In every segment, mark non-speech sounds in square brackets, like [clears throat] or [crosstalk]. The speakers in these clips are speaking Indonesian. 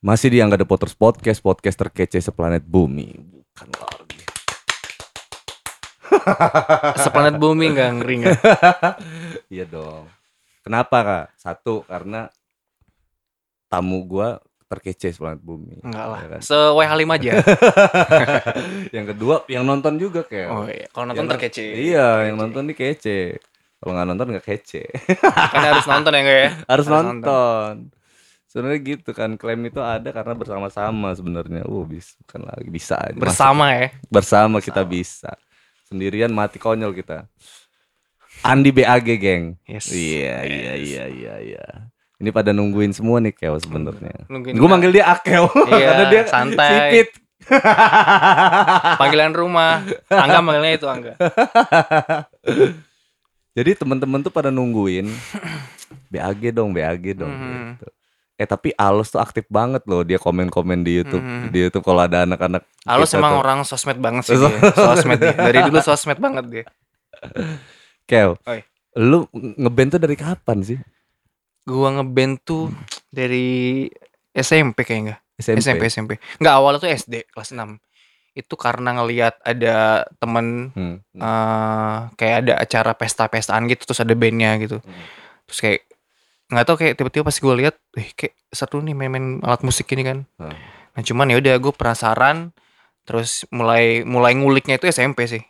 Masih di Angga The Potters Podcast, podcast terkece seplanet bumi. Bukan lagi. [laughs] Seplanet bumi nggak ngeri nggak? [laughs] Iya dong. Kenapa kak? Satu karena tamu gua terkece seplanet bumi. Enggak lah. Ya kan? Se WH5 aja. [laughs] yang kedua yang nonton juga kayak. Oh iya, kalau nonton Yang- terkece. Iya, yang nonton nih kece. Kalau nggak nonton nggak kece. Kan harus nonton ya enggak ya? Harus nonton. Sebenarnya gitu kan klaim itu ada karena bersama-sama sebenarnya. Uh, bisa bukan lagi bisa aja. Masuk- Bersama ya. bersama kita bisa. Sendirian mati konyol kita. Andi BAG, geng. Yes. Iya, iya, Yes. iya, iya, iya. Ini pada nungguin semua nih Keo sebenarnya. Gue manggil dia Akel Iya, [laughs] karena dia santai. sipit. [laughs] Panggilan rumah. Angga manggilnya itu Angga. [laughs] Jadi teman-teman tuh pada nungguin BAG dong, BAG dong Mhm. gitu. Eh tapi Alus tuh aktif banget loh dia komen-komen di YouTube. Mhm. Di YouTube kalau ada anak-anak Alus emang tuh. orang sosmed banget sih dia. [laughs] Sosmed dia. Dari dulu sosmed banget dia. Kel. Oi. Lu ngeband tuh dari kapan sih? Gua ngeband tuh dari SMP kayaknya SMP. SMP SMP. Enggak awalnya tuh SD kelas 6. Itu karena ngelihat ada temen Hmm. eh kayak ada acara pesta-pestaan gitu terus ada bandnya gitu. Hmm. Terus kayak nggak tahu kayak tiba-tiba pas gue lihat, eh kayak seru nih main-main alat musik ini kan. Hmm. Nah cuman ya udah gue penasaran terus mulai mulai nguliknya itu SMP sih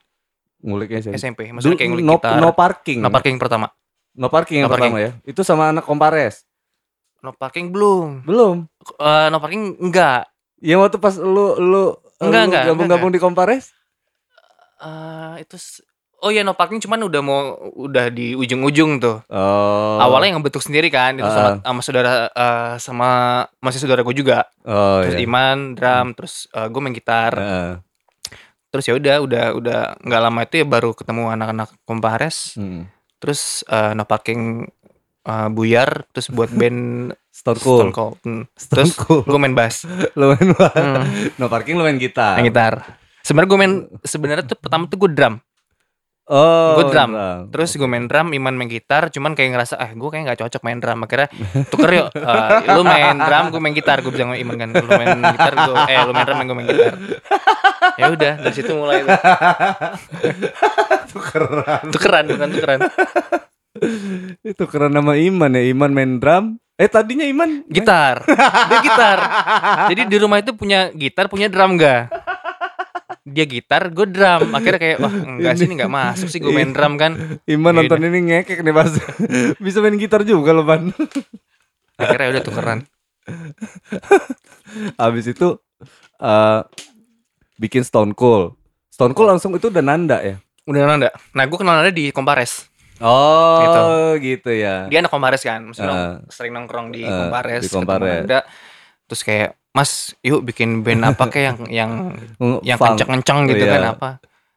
Nguliknya SMP. SMP maksudnya kayak ngulik no, gitar no parking. no parking pertama No parking yang No parking. pertama ya. Itu sama anak Kompares. no parking belum Belum. Eh, no parking enggak Yang waktu pas lu lu Enggak, lu enggak, gabung-gabung di Kompares? Eh itu oh ya no parking cuman udah mau udah di ujung-ujung tuh Oh. awalnya yang bentuk sendiri kan itu sama, sama saudara eh, sama masih saudara gue juga Oh terus iya. Iman drum terus gue main gitar Heeh. terus ya udah udah udah nggak lama itu ya baru ketemu anak-anak Kompares Hmm. terus eh, no parking eh, buyar terus buat band [laughs] Stone Cool. Stone Cold Hmm. Stone terus Cool. gue main bass [laughs] Lu main bass. Hmm. No parking lu main gitar. main gitar sebenarnya gue main sebenarnya tuh pertama tuh gue drum Oh. Gue drum. drum. terus gue main drum Iman main gitar cuman kayak ngerasa ah gue kayak nggak cocok main drum akhirnya tuker yuk [laughs] Eh, lu main drum gue main gitar gue bilang sama Iman kan lu main gitar gue eh lu main drum gue main gitar ya udah dari situ mulai tuh. [laughs] Tukeran. tukeran bukan tukeran Itu keren nama Iman ya. Iman main drum. Eh tadinya Iman gitar [laughs] dia gitar jadi di rumah itu punya gitar punya drum gak dia gitar gue drum akhirnya kayak wah [laughs] enggak sih ini nggak masuk sih gue main drum kan Iman Ya nonton ini ngekek nih pas [laughs] bisa main gitar juga loh Ban. akhirnya udah tukeran [laughs] Habis itu eh bikin Stone Cold. Stone Cold langsung itu udah nanda ya. udah nanda nah gue kenal nanda di Kompares Oh, gitu, ya. dia anak Kompares kan maksudnya Ah. sering nongkrong di Ah, Kompares di Kompares. Nanda. terus kayak Mas yuk bikin band apa kayak yang yang [laughs] yang kenceng-kenceng gitu Iya. kan apa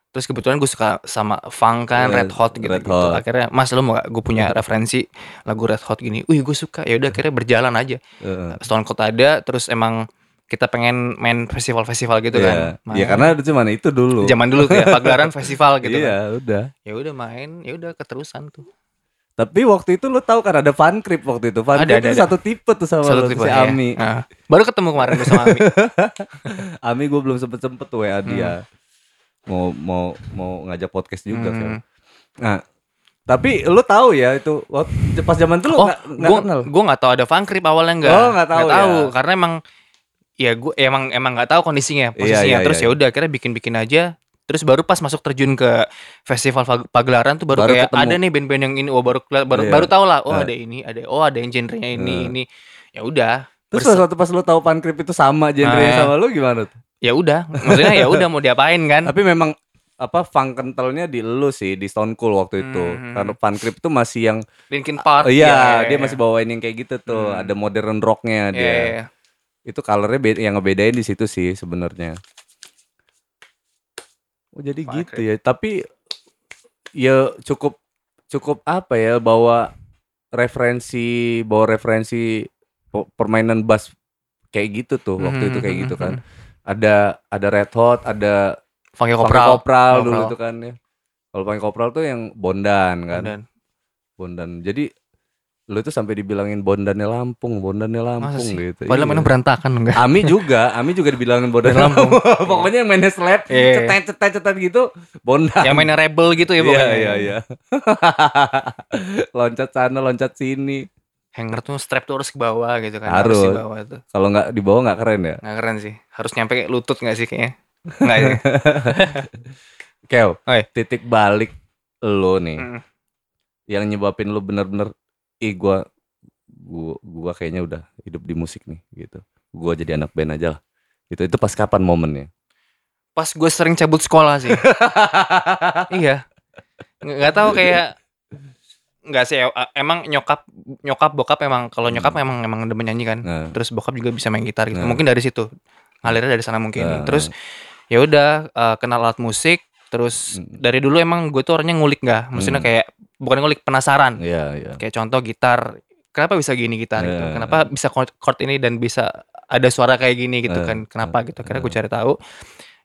terus kebetulan gue suka sama funk kan Iya, Red Hot gitu, Red gitu. Hot. akhirnya Mas lu mau gak gue punya [laughs] referensi lagu Red Hot gini wih gue suka ya udah akhirnya berjalan aja Heeh. Stone Cold ada terus emang kita pengen main festival-festival gitu Iya. kan Iya, karena itu cuman itu dulu. zaman dulu kayak pagelaran [laughs] festival gitu kan Iya, udah. ya udah main ya udah keterusan tuh Tapi waktu itu lu tahu kan ada fan crib waktu itu. Fan Ada, crib ada, itu ada. satu tipe tuh sama Satu lu, tipe, si ya. Ami. Ah. baru ketemu kemarin gue sama Ami [laughs] Ami gue belum sempet sempet tuh WA dia. Mau mau mau ngajak podcast juga Hmm. kan. Nah, tapi lu tahu ya itu pas zaman dulu Oh, nggak gue kenal. gue nggak tahu ada fan crib awalnya nggak. Oh, nggak tahu ya. karena emang ya gue emang emang nggak tahu kondisinya iya, posisinya. Terus iya. ya udah akhirnya bikin bikin aja. Terus baru pas masuk terjun ke festival pag- pagelaran tuh baru, Baru kayak ketemu. ada nih band-band yang ini. Oh baru baru Iya. baru tahu lah. Oh Ah. ada ini, ada oh ada yang genrenya ini ini. Ya udah. Terus pas waktu pas lu tahu fan crib itu sama genrenya Ah. sama lu gimana tuh? ya udah. Maksudnya ya udah mau diapain kan? Tapi memang apa funk kentalnya di lu sih di Stone Cold waktu itu. Hmm. Karena fan crib itu masih yang Linkin Park. iya, ya, dia ya. masih bawain yang kayak gitu tuh. Hmm. Ada modern rocknya Iya, dia. iya, iya. Itu colornya yang ngebedain di situ sih sebenarnya. Oh jadi gitu ya. Tapi ya cukup cukup apa ya bawa referensi bawa referensi permainan bass kayak gitu tuh waktu itu kayak gitu kan. Ada ada Red Hot, ada Funky Kopral. Kopral dulu tuh kan ya. Kalau Funky Kopral tuh yang Bondan kan. Dan Bondan. Jadi lu itu sampai dibilangin bondannya Lampung, bondannya Lampung gitu. Padahal Iya. mainnya berantakan enggak? Ami juga, Ami juga dibilangin bondan Lampung. Lampung. [laughs] Pokoknya yang mainnya slap, Iya. cetet cetet cetet gitu, bondan. Yang mainnya rebel gitu ya Iya pokoknya. iya iya. [laughs] loncat sana, loncat sini. Hanger tuh strap tuh harus ke bawah gitu kan. Harus. bawah tuh. Kalau nggak di bawah nggak keren ya. Nggak keren sih. Harus nyampe kayak lutut nggak sih kayaknya? Nggak ya? [laughs] Kev, Oi. titik balik lo nih Mm. yang nyebabin lo bener-bener ih gua gua gua kayaknya udah hidup di musik nih gitu. Gua jadi anak band aja lah. Gitu. Itu pas kapan momennya? Pas gue sering cabut sekolah sih. [laughs] iya. Nggak tahu kayak nggak sih e- emang nyokap nyokap bokap emang kalau nyokap emang emang demen nyanyi kan. Nah, Terus bokap juga bisa main gitar gitu. Nah. Mungkin dari situ. Ngalirnya dari sana mungkin. Nah. Terus ya udah eh, kenal alat musik terus Mm. dari dulu emang gue tuh orangnya ngulik nggak maksudnya Mm. kayak bukan ngulik penasaran iya iya. kayak contoh gitar kenapa bisa gini gitar gitu Eh. kenapa bisa chord, chord ini dan bisa ada suara kayak gini gitu Eh, kan kenapa eh, gitu akhirnya eh. gue cari tahu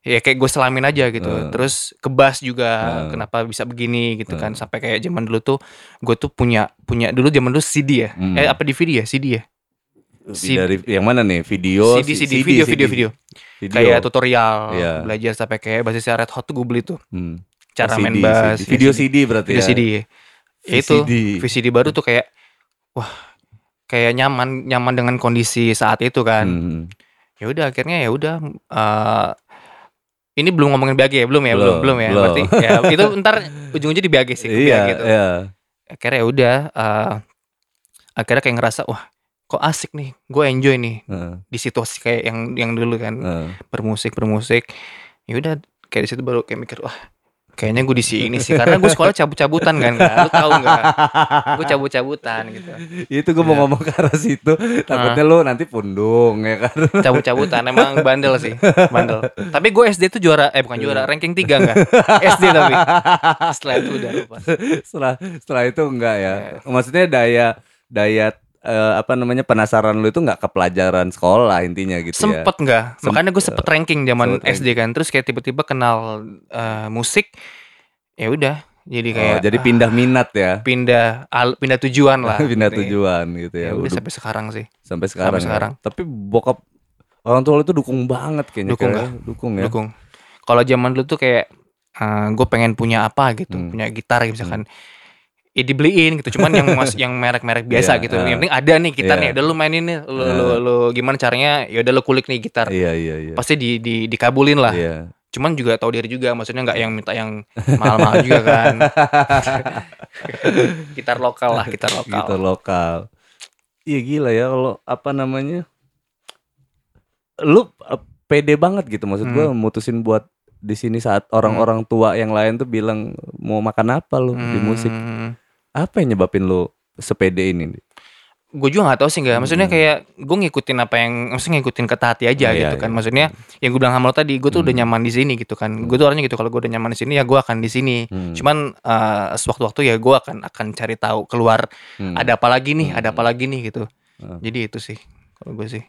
ya kayak gue selamin aja gitu Eh. terus ke bass juga Eh. kenapa bisa begini gitu kan Eh. sampai kayak zaman dulu tuh gue tuh punya punya dulu zaman dulu CD ya Hmm. eh apa DVD ya CD ya Si- Dari yang mana nih? Video, CD, CD, video video video Video. kayak tutorial Iya. belajar sampai kayak basisnya Red Hot tuh gue beli tuh Hmm. Cara CD, main bass CD. Video CD. CD berarti video ya. CD Ya itu VCD. Baru tuh kayak wah kayak nyaman nyaman dengan kondisi saat itu kan Hmm. ya udah akhirnya ya udah eh, ini belum ngomongin BAG ya belum ya belum Belum, belum ya belum. berarti ya itu ntar ujung-ujungnya di BAG sih Iya, iya. akhirnya ya udah eh, akhirnya kayak ngerasa wah kok asik nih gue enjoy nih di situasi kayak yang yang dulu kan bermusik bermusik ya udah kayak di situ baru kayak mikir wah kayaknya gue di sini sih karena gue sekolah cabut-cabutan kan Kak. lu tahu nggak gue [laughs] cabut-cabutan gitu Itu gue mau Iya. ngomong ke arah situ, takutnya lu nanti pundung ya kan. cabut-cabutan emang bandel sih bandel tapi gue SD tuh juara eh bukan juara ranking 3 enggak SD tapi setelah itu udah lupa setelah setelah itu enggak ya. Iya. Maksudnya daya daya eh, apa namanya penasaran lu itu enggak ke pelajaran sekolah intinya gitu ya. sempet nggak Sem- makanya gue sempet ranking zaman sempet SD kan terus kayak tiba-tiba kenal eh, musik ya udah jadi kayak Oh, jadi ah, pindah minat ya. pindah al- pindah tujuan lah [laughs] pindah Gitu. tujuan gitu ya ya. udah sampai sekarang sih sampai sekarang. ya. sekarang. Tapi bokap orang tua lu itu dukung banget kayaknya. Dukung kayak. Dukung ya. dukung kalau zaman dulu tuh kayak gue pengen punya apa gitu Hmm. punya gitar gitu misalkan ya dibeliin gitu cuman yang mas yang merek-merek [laughs] biasa Iya, gitu ah. yang penting ada nih gitarnya Iya. udah lu mainin nih lu, Ah. lu, lu gimana caranya ya udah lu kulik nih gitar Iya iya iya. pasti di, di dikabulin lah Iya. cuman juga tahu diri juga maksudnya nggak yang minta yang mahal-mahal [laughs] juga kan [laughs] gitar lokal lah gitar lokal Gitar lokal. Iya gila ya kalau apa namanya? Lu eh, pede banget gitu maksud gua Hmm. mutusin buat di sini saat orang-orang tua yang lain tuh bilang mau makan apa lu di musik. Hmm. Apa yang nyebabin lu sepede ini? Gue juga nggak tahu sih nggak maksudnya Hmm. kayak gue ngikutin apa yang maksudnya ngikutin kata hati aja Iya, gitu kan iya. maksudnya yang gue bilang sama lo tadi gue tuh udah Hmm. nyaman di sini gitu kan gue tuh orangnya gitu kalau gue udah nyaman di sini ya gue akan di sini Hmm. cuman eh, sewaktu-waktu ya gue akan akan cari tahu keluar Hmm. ada apa lagi nih Hmm. ada apa lagi nih gitu Hmm. jadi itu sih kalau gue sih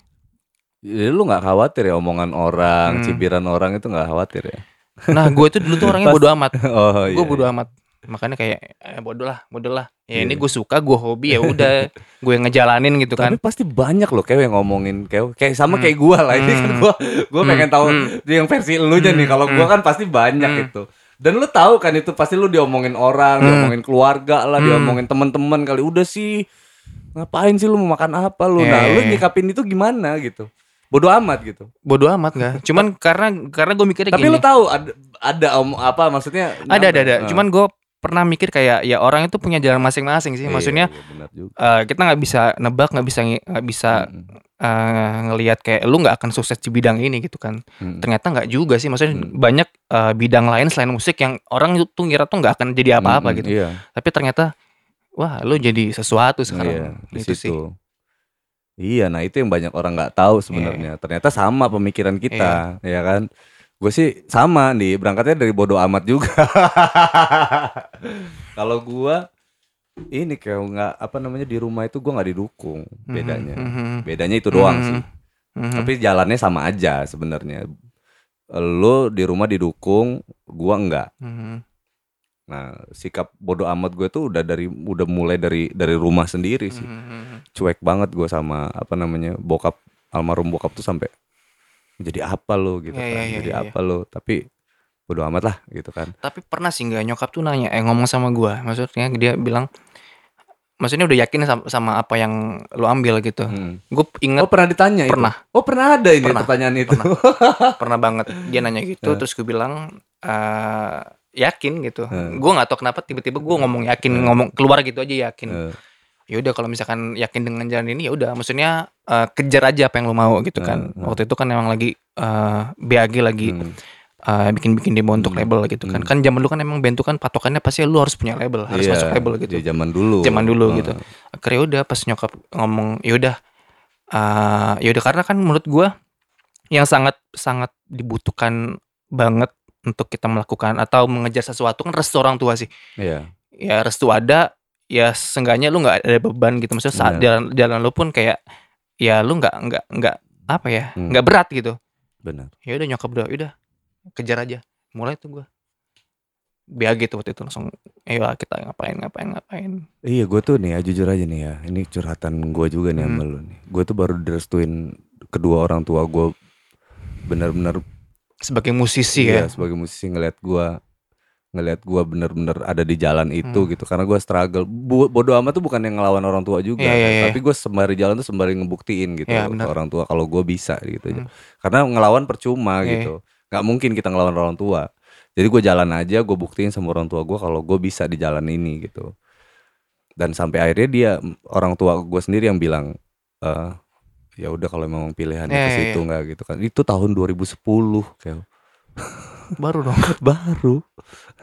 Jadi lu nggak khawatir ya omongan orang, Hmm. cibiran orang itu nggak khawatir ya? nah gue tuh dulu tuh orangnya [laughs] Pas- bodo amat [laughs] Oh gue bodo amat makanya kayak eh, bodo lah bodo lah ya ini Iya. gue suka gue hobi ya udah [laughs] gue yang ngejalanin gitu kan Tapi pasti banyak loh kayak yang ngomongin kayak kayak sama Hmm. kayak gua lah ini kan Hmm. gua gua Hmm. pengen tahu Hmm. yang versi elunya nih. Hmm. Kalau gua Hmm. kan pasti banyak Hmm. itu. Dan lu tahu kan itu pasti lu diomongin orang, Hmm. diomongin keluarga lah, Hmm. diomongin teman-teman kali udah sih ngapain sih lu mau makan apa lu? Nah, Eh. lu nyikapin itu gimana gitu. Bodoh amat gitu. bodo amat gak [laughs] cuman karena karena gue mikirnya Tapi gini lu tahu ada ada om apa maksudnya? ada ada ada Nah. cuman gue pernah mikir kayak ya orang itu punya jalan masing-masing sih. Iya, maksudnya iya, eh, kita nggak bisa nebak nggak bisa nggak bisa Mm, eh, ngelihat kayak lu nggak akan sukses di bidang ini gitu kan. Mm, ternyata nggak juga sih. Maksudnya Hmm. banyak eh, bidang lain selain musik yang orang tuh ngira tuh nggak akan jadi apa-apa mm, gitu. Iya. tapi ternyata wah lu jadi sesuatu Iya, sekarang. di itu sih. Iya, nah itu yang banyak orang nggak tahu sebenarnya. Ternyata sama pemikiran kita, ya kan? Gue sih sama nih, berangkatnya dari bodoh amat juga. [laughs] Kalau gua ini kayak nggak apa namanya di rumah itu gua nggak didukung bedanya. Mhm, Bedanya itu doang Mhm. sih. mhm. Tapi jalannya sama aja sebenarnya. Lo di rumah didukung, gua enggak. Mhm. Nah, sikap bodoh amat gue tuh udah dari udah mulai dari dari rumah sendiri sih. Mhm. Cuek banget gue sama apa namanya bokap almarhum bokap tuh sampai jadi apa lo gitu Iya, kan. iya, iya, jadi iya, apa lo? Tapi bodoh amat lah gitu kan. Tapi pernah sih nggak nyokap tuh nanya, eh ngomong sama gua, maksudnya dia bilang, maksudnya udah yakin sama, sama apa yang lu ambil gitu. Hmm. Gue inget Oh pernah ditanya itu? pernah, Oh pernah ada ini Pernah, pertanyaan itu. pernah [laughs] banget dia nanya gitu, Eh. terus gue bilang eh yakin gitu. Eh. Gue nggak tahu kenapa tiba-tiba gue ngomong yakin, Eh. ngomong keluar gitu aja yakin. Eh, Ya udah kalau misalkan yakin dengan jalan ini ya udah, maksudnya eh, kejar aja apa yang lu mau gitu kan. Eh, eh. Waktu itu kan emang lagi eh, BAG lagi hmm. eh, bikin-bikin demo untuk Hmm. label gitu kan. Hmm. Kan zaman dulu kan emang band tuh kan patokannya pasti lu harus punya label, harus Iya, masuk label gitu. di zaman dulu. Zaman dulu Eh, gitu. Akhirnya udah pas nyokap ngomong ya udah eh, ya udah karena kan menurut gua yang sangat sangat dibutuhkan banget untuk kita melakukan atau mengejar sesuatu kan restu orang tua sih. Iya. Ya restu ada ya seenggaknya lu nggak ada beban gitu maksudnya saat Benar. jalan jalan lu pun kayak ya lu nggak nggak nggak apa ya Hmm. nggak berat gitu Benar. ya udah nyokap udah udah kejar aja mulai tuh gua BAG tuh waktu itu langsung ayo kita ngapain ngapain ngapain Iya gue tuh nih ya jujur aja nih ya Ini curhatan gue juga nih sama Hmm. lu nih Gue tuh baru direstuin kedua orang tua gue Bener-bener sebagai musisi iya, ya sebagai musisi ngeliat gue Ngeliat gue bener-bener ada di jalan itu Hmm. gitu. Karena gue struggle. Bu- Bodo amat tuh bukan yang ngelawan orang tua juga. Iya, iya, iya. Tapi gue sembari jalan tuh sembari ngebuktiin gitu Iya, ke orang tua Kalau gue bisa gitu Hmm. Karena ngelawan percuma Iya, gitu. Gak mungkin kita ngelawan orang tua. Jadi gue jalan aja gue buktiin sama orang tua gue Kalau gue bisa di jalan ini gitu. Dan sampai akhirnya dia orang tua gue sendiri yang bilang eh ya udah kalau memang pilihannya Iya, ke iya, situ nggak gitu kan. Itu tahun 2010 kayak baru dong. [laughs] Baru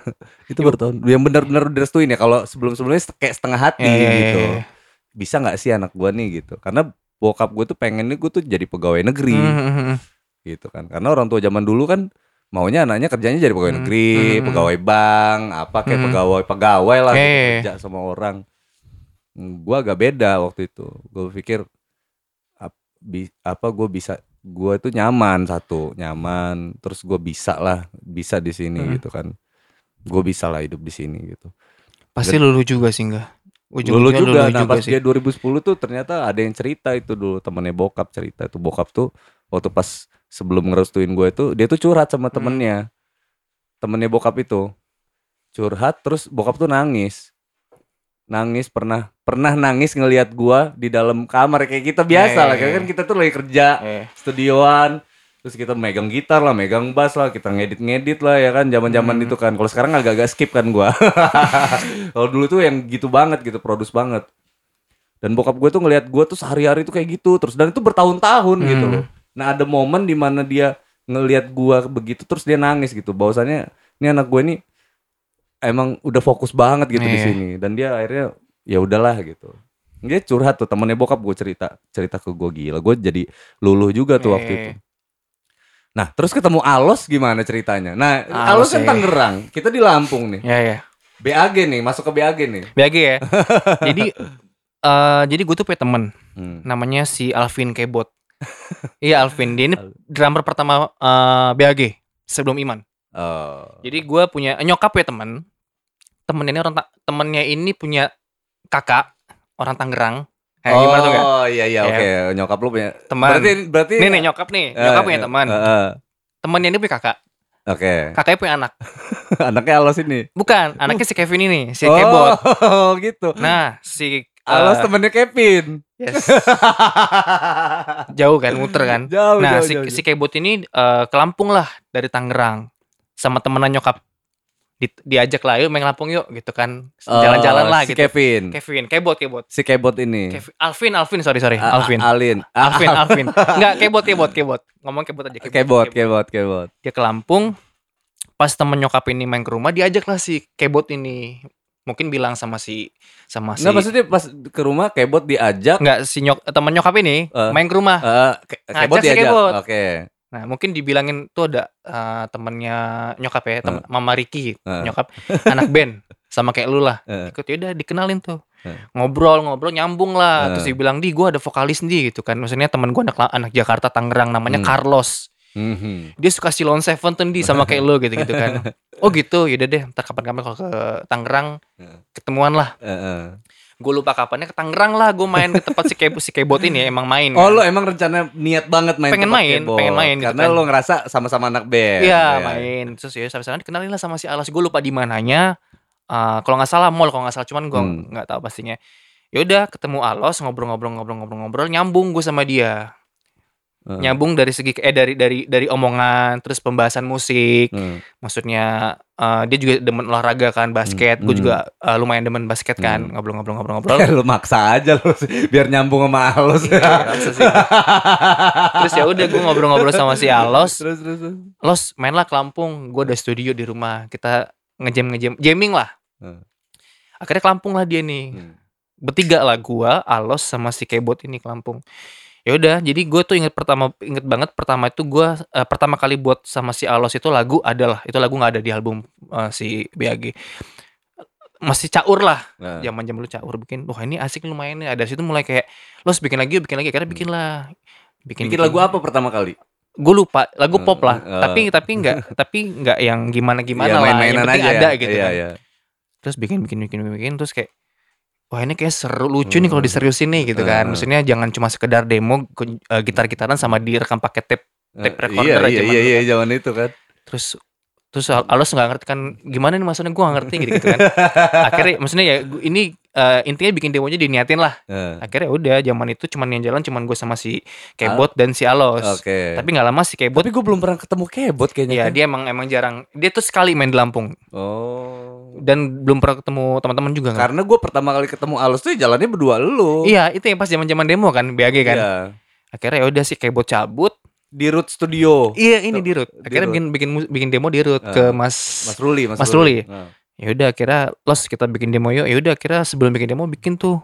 [laughs] itu baru tahun yang benar-benar direstuin ya kalau sebelum-sebelumnya kayak setengah hati Iya, iya, gitu. iya, iya. bisa nggak sih anak gue nih gitu? Karena bokap gue tuh pengennya gue tuh jadi pegawai negeri. Hmm, hmm, gitu kan. Karena orang tua zaman dulu kan maunya anaknya kerjanya jadi pegawai Hmm, negeri hmm, pegawai bank apa kayak Hmm. pegawai pegawai lah Iya, gitu, iya, kerja sama orang. Gua agak beda waktu itu. Gue pikir ap- bi- apa gue bisa gue itu nyaman satu nyaman terus gue bisa lah bisa di sini Hmm. gitu kan gue bisa lah hidup di sini gitu. Pasti lulu juga sih enggak? Lulu juga, nah pas sih. dia 2010 tuh ternyata ada yang cerita itu dulu temennya bokap cerita itu bokap tuh waktu pas sebelum ngerestuin gue itu dia tuh curhat sama Hmm. temennya temennya bokap itu curhat terus bokap tuh nangis. Nangis pernah pernah nangis ngelihat gua di dalam kamar kayak kita biasa Eh. lah kan kita tuh lagi kerja eh, studioan terus kita megang gitar lah megang bass lah kita ngedit ngedit lah ya kan zaman zaman Hmm. itu kan. Kalau sekarang agak-agak skip kan gua. [laughs] Kalau dulu tuh yang gitu banget gitu produce banget. Dan bokap gue tuh ngelihat gue tuh sehari-hari tuh kayak gitu terus. Dan itu bertahun-tahun gitu Hmm. loh. Nah ada momen di mana dia ngelihat gua begitu terus dia nangis gitu. Bahwasannya ini anak gue ini emang udah fokus banget gitu di Iya. sini. Dan dia akhirnya ya udahlah gitu. Dia curhat tuh temennya bokap gue cerita cerita ke gue gila gue jadi luluh juga tuh waktu Eh. itu nah terus ketemu Alos gimana ceritanya? Nah Alos, Alos, kan eh. Tangerang kita di Lampung nih. Ya ya BAG nih masuk ke BAG nih. BAG ya. [laughs] Jadi eh jadi gue tuh punya temen. Hmm. namanya si Alvin Kebot. Iya Alvin. Dia ini drummer pertama eh, BAG sebelum Iman. Oh. jadi gue punya nyokap ya temen. Temennya ini orang temennya ini punya kakak orang Tangerang eh, gimana tuh gak Oh iya iya Ya. oke. Nyokap lu punya teman. Berarti berarti nih nih nyokap nih. Eh, nyokap punya eh, teman. eh, eh. temennya ini punya kakak. Oke. Kakaknya punya anak. [laughs] Anaknya Alos ini? Bukan anaknya si Kevin ini si oh Kebot [laughs] gitu. Nah si Alos temennya Kevin? Yes. [laughs] jauh kan muter kan? Jauh nah jauh, si, jauh, si Kebot ini eh, ke Lampung lah dari Tangerang. Sama temenan nyokap Di- diajak lah yuk main Lampung yuk gitu kan. Oh, jalan-jalan lah si gitu. Kevin. Kevin Kebot Kebot si Kebot ini. Kevin Alvin Alvin sorry sorry. A- A- Alvin. Alin A- [laughs] Alvin Alvin. Enggak Kebot Kebot Kebot ngomong Kebot aja Kebot Kebot Kebot dia ke Lampung pas temen nyokap ini main ke rumah diajak lah si Kebot ini. Mungkin bilang sama si sama si Nggak maksudnya pas ke rumah Kebot diajak? Enggak si nyok temen nyokap ini Eh. main ke rumah. Eh, Ke- Ngajak Kebot si diajak? Kebot. oke Nah, mungkin dibilangin tuh ada eh, temennya nyokap ya, tem- Mama Riki, Eh. nyokap anak band sama kayak lu lah. Eh. Ikut ya udah dikenalin tuh. Eh. Ngobrol, ngobrol nyambung lah. Eh. Terus dibilang, "Di, gua ada vokalis nih." gitu kan. Maksudnya temen gua anak anak Jakarta Tangerang namanya Hmm. Carlos. Mhm. Dia suka Silon Seven tuh di sama kayak lu [laughs] gitu-gitu kan. oh gitu yaudah deh ntar kapan-kapan kalau ke Tangerang ketemuan lah Heeh. Gue lupa kapannya ke Tangerang lah gue main ke tempat si kebot si kebot ini ya, emang main Oh kan. lo emang rencana niat banget main Pengen main, keyboard. pengen main gitu Karena kan. lo ngerasa sama-sama anak band Iya Ya. main terus ya sampai sana dikenalin lah sama si Alas gue lupa di mananya Eh, kalau nggak salah mall kalau nggak salah cuman gue Hmm. nggak tahu pastinya ya udah ketemu Alos ngobrol-ngobrol-ngobrol-ngobrol-ngobrol nyambung gue sama dia Heeh. nyambung dari segi eh dari dari dari omongan terus pembahasan musik Heeh. maksudnya eh, dia juga demen olahraga kan basket gue Hmm. juga eh, lumayan demen basket kan Hmm. ngobrol-ngobrol-ngobrol-ngobrol [laughs] lo maksa aja lo biar nyambung sama Alos. Iya, sih. terus ya udah gue ngobrol-ngobrol sama si Alos [laughs] terus terus. terus. Los mainlah ke Lampung gue ada studio di rumah kita ngejam ngejam jamming lah Hmm. akhirnya ke Lampung lah dia nih Hmm. bertiga lah gua Alos sama si Kebot ini ke Lampung ya udah jadi gue tuh inget pertama inget banget pertama itu gua eh, pertama kali buat sama si Alos itu lagu adalah itu lagu nggak ada di album eh, si BAG masih caur lah Nah. zaman zaman lu caur bikin wah ini asik lumayan nih ada situ mulai kayak los bikin lagi bikin lagi akhirnya bikin lah bikin, Bikin lagu apa pertama kali? gue lupa lagu pop lah Eh, eh. tapi tapi nggak tapi nggak yang gimana gimana Iya, lah yang main-mainan penting aja ada ya. gitu Iya, kan iya. terus bikin bikin bikin bikin terus kayak wah ini kayak seru lucu nih kalau Hmm. diseriusin nih gitu kan Hmm. maksudnya jangan cuma sekedar demo gitar gitaran sama direkam pakai tape tape Eh, recorder iya, aja iya, iya, iya, kan. zaman itu kan. terus terus Al- Alos nggak ngerti kan gimana nih maksudnya gue nggak ngerti gitu, gitu kan [laughs] akhirnya maksudnya ya ini eh, intinya bikin demonya diniatin lah Eh, akhirnya udah zaman itu cuman yang jalan cuman gue sama si Kebot dan si Alos Oke. tapi nggak lama si Kebot Tapi gue belum pernah ketemu keyboard kayaknya. ya kan? dia emang emang jarang dia tuh sekali main di Lampung Oh. dan belum pernah ketemu teman-teman juga kan Karena gue pertama kali ketemu Alus tuh jalannya berdua lu. Iya, itu yang pas zaman-zaman demo kan, BAG kan. Iya. Akhirnya ya udah kayak buat cabut. Di Root Studio. Iya, ini di root. Akhirnya bikin bikin bikin demo di root Ah. ke Mas. Mas Ruli, Mas, Mas Ruli. Nah. Ya udah akhirnya los kita bikin demo yuk. Ya udah akhirnya sebelum bikin demo bikin tuh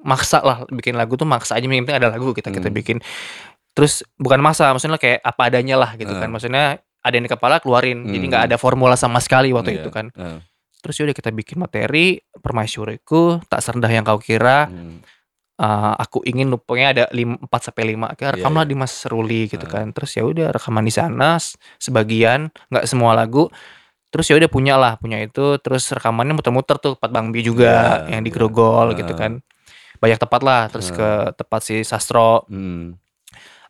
maksa lah bikin lagu tuh maksa aja yang penting ada lagu kita kita Hmm. bikin. Terus bukan maksa, maksudnya kayak apa adanya lah gitu Ah. kan. Maksudnya ada yang di kepala keluarin. Jadi Hmm. nggak ada formula sama sekali waktu Iya. itu kan. Nah. Terus ya udah kita bikin materi permaisuriku tak serendah yang kau kira. Hmm. Uh, aku ingin pokoknya ada 4 sampai 5 akhirnya Iya, rekamlah iya. di Mas Ruli gitu Ah. kan. Terus ya udah rekaman di sana sebagian, nggak semua lagu. Terus ya udah punya lah, punya itu terus rekamannya muter-muter tuh tempat Bang Bi juga Iya, yang di iya. Grogol Ah. gitu kan. Banyak tempat lah, terus Ah. ke tempat si Sastro. Hmm.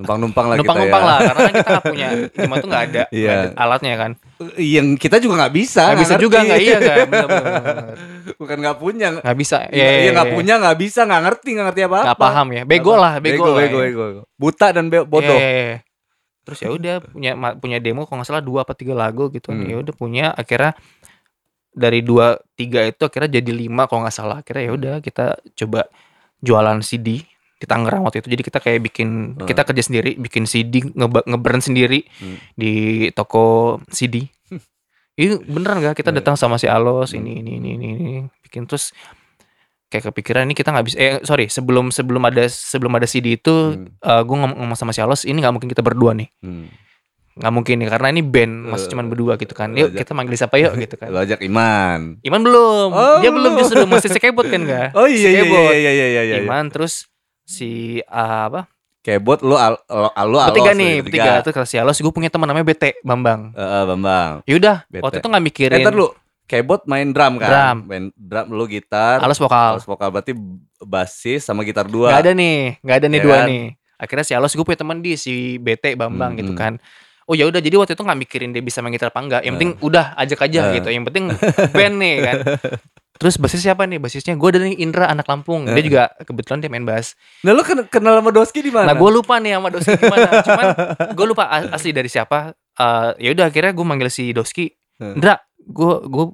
Numpang-numpang lah Numpang-numpang kita ya. lah karena kan kita nggak punya cuma tuh nggak ada, [laughs] nggak Iya. ada alatnya kan. Yang kita juga nggak bisa. Nggak bisa ngerti. juga nggak iya kan. Bener, bener, [laughs] bener. Bukan nggak punya. Nggak bisa. Iya, iya nggak punya, nggak bisa, nggak ngerti, nggak ngerti apa-apa. Nggak paham ya. Bego lah, bego, lah bego, ya. bego, bego. Buta dan be- bodoh. Iya, iya, iya. Terus ya udah punya punya demo kalau nggak salah dua apa tiga lagu gitu. Hmm. Ya udah punya akhirnya dari dua tiga itu akhirnya jadi lima kalau nggak salah. Akhirnya ya udah kita coba jualan CD di Tangerang waktu itu. Jadi kita kayak bikin Hmm. kita kerja sendiri, bikin CD nge sendiri Hmm. di toko CD. Ini beneran gak kita Iya. datang sama si Alos Hmm. ini ini ini ini, ini. bikin terus kayak kepikiran ini kita nggak bisa eh sorry sebelum sebelum ada sebelum ada CD itu Hmm. gue ngomong, ngomong sama si Alos ini nggak mungkin kita berdua nih Hmm. nggak mungkin nih karena ini band masih Eh, cuman berdua gitu kan yuk ajak- kita manggil siapa yuk gitu kan [laughs] Lo ajak Iman. Iman belum Oh, dia belum justru masih sekebot kan gak [laughs] Oh iya iya Skateboard. iya iya iya iya. Iman terus si ah, apa Kebot lu al, al, al- lu Alos, bertiga lu nih bertiga terus kata si Alos gue punya teman namanya BT Bambang Eh, eh, Bambang. yaudah BT. waktu itu nggak Eh, mikirin ntar lu Kebot main drum kan? Drum. Main drum lu gitar. Alos vokal Alos vokal berarti basis sama gitar dua. nggak ada nih nggak ada nih Ya dua kan? nih akhirnya si Alos gue punya teman di si BT Bambang Hmm, gitu hmm. kan oh ya udah jadi waktu itu nggak mikirin dia bisa main gitar apa enggak yang penting udah ajak aja Eh. gitu yang penting band nih kan [laughs] terus basis siapa nih? Basisnya gue dari Indra anak Lampung. Dia Eh. juga kebetulan dia main bass. Nah lu ken- kenal sama Doski di mana? nah gue lupa nih sama Doski gimana [laughs] cuman gue lupa asli dari siapa. Eh, ya udah akhirnya gue manggil si Doski. Eh. Indra gue gue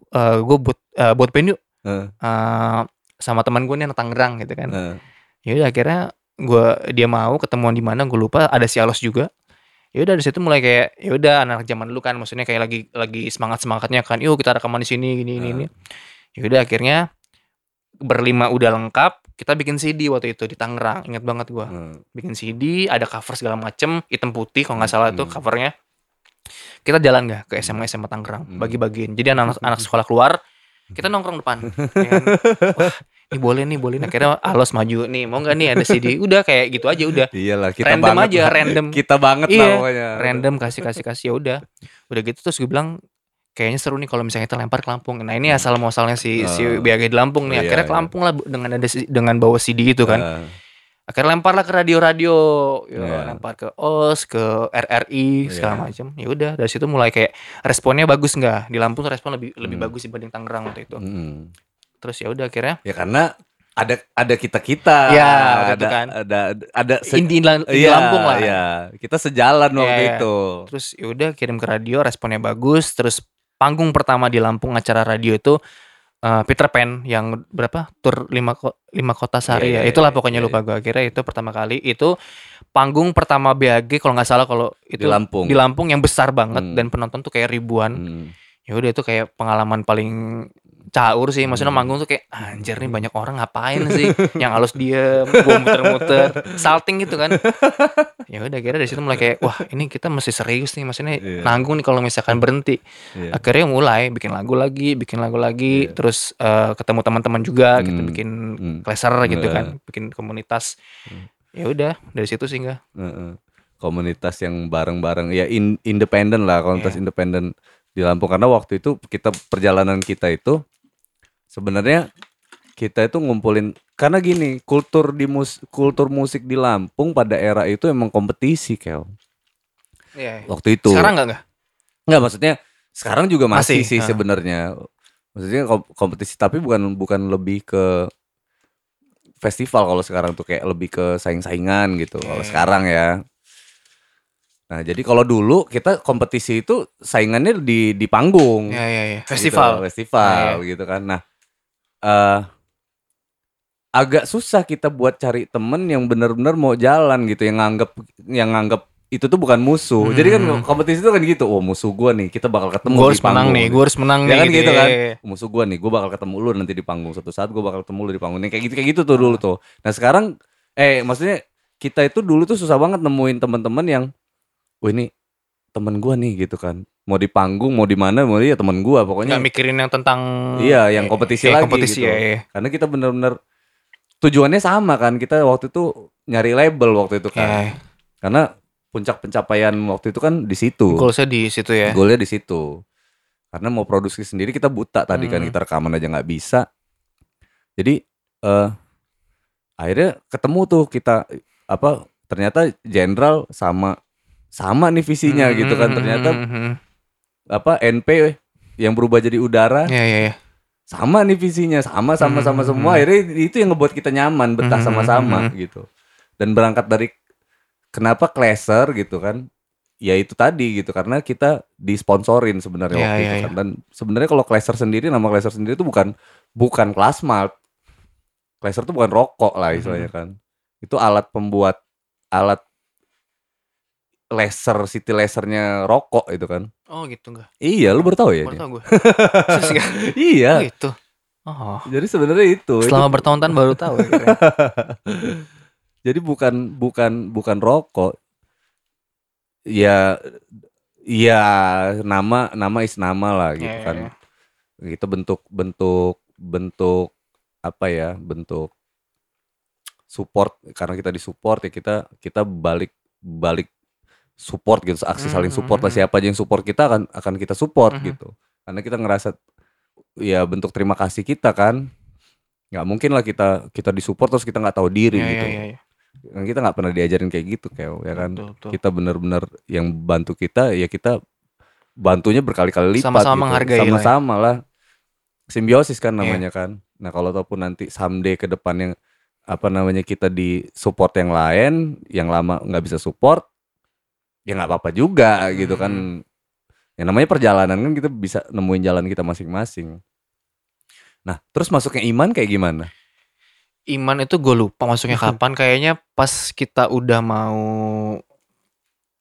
gue buat eh, buat band yuk. Eh, Eh, sama teman gue nih anak Tangerang gitu kan. Ya udah akhirnya gua dia mau ketemuan di mana gue lupa. Ada si Alos juga. Ya udah dari situ mulai kayak ya udah anak zaman dulu kan. Maksudnya kayak lagi lagi semangat semangatnya kan. Yuk kita rekaman di sini gini ini Ah. ini ya udah akhirnya berlima udah lengkap kita bikin CD waktu itu di Tangerang ingat banget gua Hmm. bikin CD ada cover segala macem hitam putih kalau nggak salah tuh Hmm. covernya kita jalan nggak ke SMA SMA Tangerang Hmm. bagi-bagiin jadi anak anak sekolah keluar kita nongkrong depan [laughs] ya kan? wah ini boleh nih boleh nih akhirnya alos maju nih mau nggak nih ada CD udah kayak gitu aja udah Iyalah kita Random banget. aja, lah. random. Kita banget Iya, pokoknya. random kasih kasih kasih ya udah udah gitu terus gue bilang kayaknya seru nih kalau misalnya kita lempar ke Lampung. Nah ini asal muasalnya si si Oh. BAG di Lampung nih. Iya, Akhirnya ke iya. Lampung lah dengan ada si- dengan bawa CD gitu kan. Ah, Akhirnya lempar lah ke radio-radio, ya, Iya. lempar ke OS, ke RRI segala Iya. macam. Ya udah dari situ mulai kayak responnya bagus nggak? Di Lampung respon lebih lebih Hmm. bagus dibanding Tangerang waktu itu. mm. Terus ya udah akhirnya Ya karena ada ada kita kita. Ya, ada, itu kan. ada ada se- Indi, Indi Iya, Lampung lah. Iya, kita sejalan Iya, waktu iya. itu. Terus ya udah kirim ke radio, responnya bagus. Terus panggung pertama di Lampung acara radio itu eh, Peter Pan yang berapa tur lima ko- lima kota sehari Iya, ya iya, itulah iya, pokoknya iya, lupa gue akhirnya itu pertama kali itu panggung pertama BAG kalau nggak salah kalau itu Di Lampung. di Lampung yang besar banget Hmm. dan penonton tuh kayak ribuan Hmm. ya udah itu kayak pengalaman paling caur sih maksudnya Hmm. manggung tuh kayak anjir nih banyak orang ngapain [laughs] sih yang halus diem gua muter-muter salting gitu kan [laughs] ya udah akhirnya dari situ mulai kayak wah ini kita mesti serius nih maksudnya Iya. nanggung nih kalau misalkan berhenti Iya. akhirnya mulai bikin lagu lagi bikin lagu lagi Iya. terus eh, ketemu teman-teman juga kita Hmm. bikin Hmm. kleser gitu Iya. kan bikin komunitas Hmm. ya udah dari situ sih enggak Heeh. komunitas yang bareng-bareng ya in- independen lah komunitas Iya. independen di Lampung karena waktu itu kita perjalanan kita itu sebenarnya kita itu ngumpulin karena gini kultur di mus kultur musik di Lampung pada era itu emang kompetisi kel. Iya. waktu itu. Sekarang enggak enggak nggak maksudnya sekarang juga masih, Masih, sih sebenarnya. Maksudnya kom- kompetisi tapi bukan bukan lebih ke festival kalau sekarang tuh kayak lebih ke saing-saingan gitu kalau Iya. sekarang ya. Nah jadi kalau dulu kita kompetisi itu saingannya di di panggung. Ya ya ya gitu, festival. festival gitu kan. Nah eh agak susah kita buat cari temen yang benar-benar mau jalan gitu yang nganggap yang nganggap itu tuh bukan musuh jadi kan Hmm. kompetisi itu kan gitu oh musuh gua nih kita bakal ketemu di harus menang panggung nih gue harus menang Ya nih kan gitu kan. ya, ya. musuh gua nih gua bakal ketemu lu nanti di panggung suatu saat gua bakal ketemu lu di panggung Nih, kayak gitu kayak gitu tuh dulu tuh nah sekarang eh maksudnya kita itu dulu tuh susah banget nemuin teman-teman yang wah ini temen gua nih gitu kan mau di panggung mau di mana mau dia temen gua pokoknya nggak mikirin yang tentang Iya, yang eh, kompetisi kayak lagi kompetisi gitu. ya, ya. karena kita bener-bener tujuannya sama kan kita waktu itu nyari label waktu itu kan Ya, karena puncak pencapaian waktu itu kan di situ goalsnya di situ ya. golnya di situ karena mau produksi sendiri kita buta tadi kan Hmm. kita rekaman aja nggak bisa jadi eh akhirnya ketemu tuh kita apa ternyata jenderal sama sama nih visinya gitu kan Hmm, ternyata hmm, hmm, hmm. Apa NP yang berubah jadi udara Ya ya ya. sama nih visinya sama sama sama Hmm, semua hmm. akhirnya itu yang ngebuat kita nyaman betah Hmm, sama-sama hmm, gitu dan berangkat dari kenapa Clasher gitu kan ya itu tadi gitu karena kita disponsorin sebenarnya Iya, waktu iya, itu iya. kan dan sebenarnya kalau Clasher sendiri nama Clasher sendiri itu bukan bukan kelas malt Clasher itu bukan rokok lah Hmm. istilahnya kan itu alat pembuat alat laser city lasernya rokok itu kan Oh gitu enggak. iya lu baru tahu ya Baru gue. [laughs] Iya Oh gitu. Oh. jadi sebenarnya itu itu Selama bertahun-tahun baru tahu. akhirnya. [laughs] Jadi bukan bukan bukan rokok. Ya ya nama nama is nama lah gitu Iya, iya, kan. iya. Kita bentuk bentuk bentuk apa ya? Bentuk support karena kita disupport ya kita kita balik balik support gitu aksi saling support lah Mhm. siapa aja yang support kita akan akan kita support gitu karena kita ngerasa ya bentuk terima kasih kita kan nggak mungkin lah kita kita disupport terus kita nggak tahu diri Iya, gitu iya, iya. Kan kita nggak pernah diajarin kayak gitu kayak ya kan Betul, betul. kita benar-benar yang bantu kita ya kita bantunya berkali-kali lipat Sama-sama gitu. menghargai lah ya. sama-sama lah simbiosis kan Iya. namanya kan nah kalau ataupun nanti someday ke depan yang apa namanya kita di support yang lain yang lama nggak bisa support ya nggak apa-apa juga gitu kan Hmm. yang namanya perjalanan kan kita bisa nemuin jalan kita masing-masing nah terus masuknya iman kayak gimana Iman itu gue lupa masuknya kapan. Kayaknya pas kita udah mau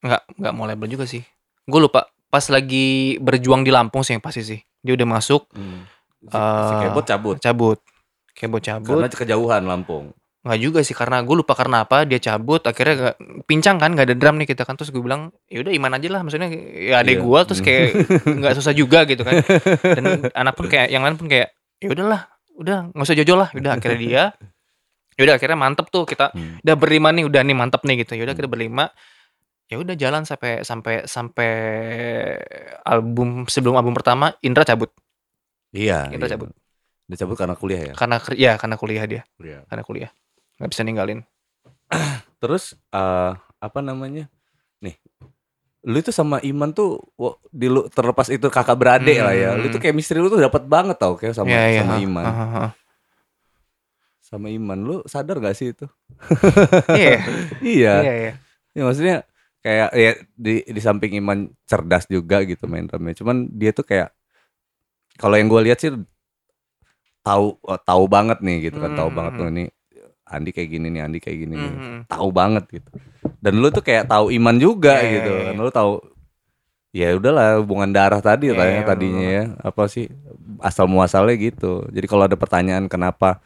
nggak nggak mau label juga sih. Gue lupa. Pas lagi berjuang di Lampung sih yang pasti sih. Dia udah masuk si, si Eh, kebot cabut cabut. Kebo cabut. karena kejauhan Lampung Nggak juga sih karena gue lupa karena apa dia cabut akhirnya gak, pincang kan nggak ada drum nih kita kan terus gue bilang ya udah iman aja lah maksudnya ya adek Iya. gue terus kayak [laughs] nggak susah juga gitu kan dan anak pun kayak yang lain pun kayak ya udahlah udah nggak usah jojo lah udah akhirnya dia ya udah akhirnya mantep tuh kita Hmm. udah berlima nih udah nih mantep nih gitu ya udah kita berlima ya udah jalan sampai sampai sampai album sebelum album pertama Indra cabut Iya. Indra iya. cabut Dia cabut karena kuliah ya. karena ya karena kuliah dia Kuliah. karena kuliah nggak bisa ninggalin [clears throat] Terus eh apa namanya? Nih. Lu itu sama Iman tuh di lu terlepas itu kakak beradik lah ya. Lu Hmm. tuh chemistry lu tuh dapat banget tau kayak sama Iya, iya, sama Iman. ha, ha. Sama Iman lu sadar gak sih itu? [laughs] iya [laughs] iya. iya iya Ya maksudnya kayak ya di di samping Iman cerdas juga gitu main drumnya. Cuman dia tuh kayak kalau yang gue lihat sih tahu oh, tahu banget nih gitu kan, tahu Hmm, banget hmm, tuh ini Andi kayak gini nih, Andi kayak gini nih. Mhm. Tahu banget gitu. Dan lu tuh kayak tahu Iman juga Iya, iya, gitu. iya, Kan iya. lu tahu ya udahlah hubungan darah tadi Iya, lah ya iya, tadinya ya. Apa sih asal muasalnya gitu. Jadi kalau ada pertanyaan kenapa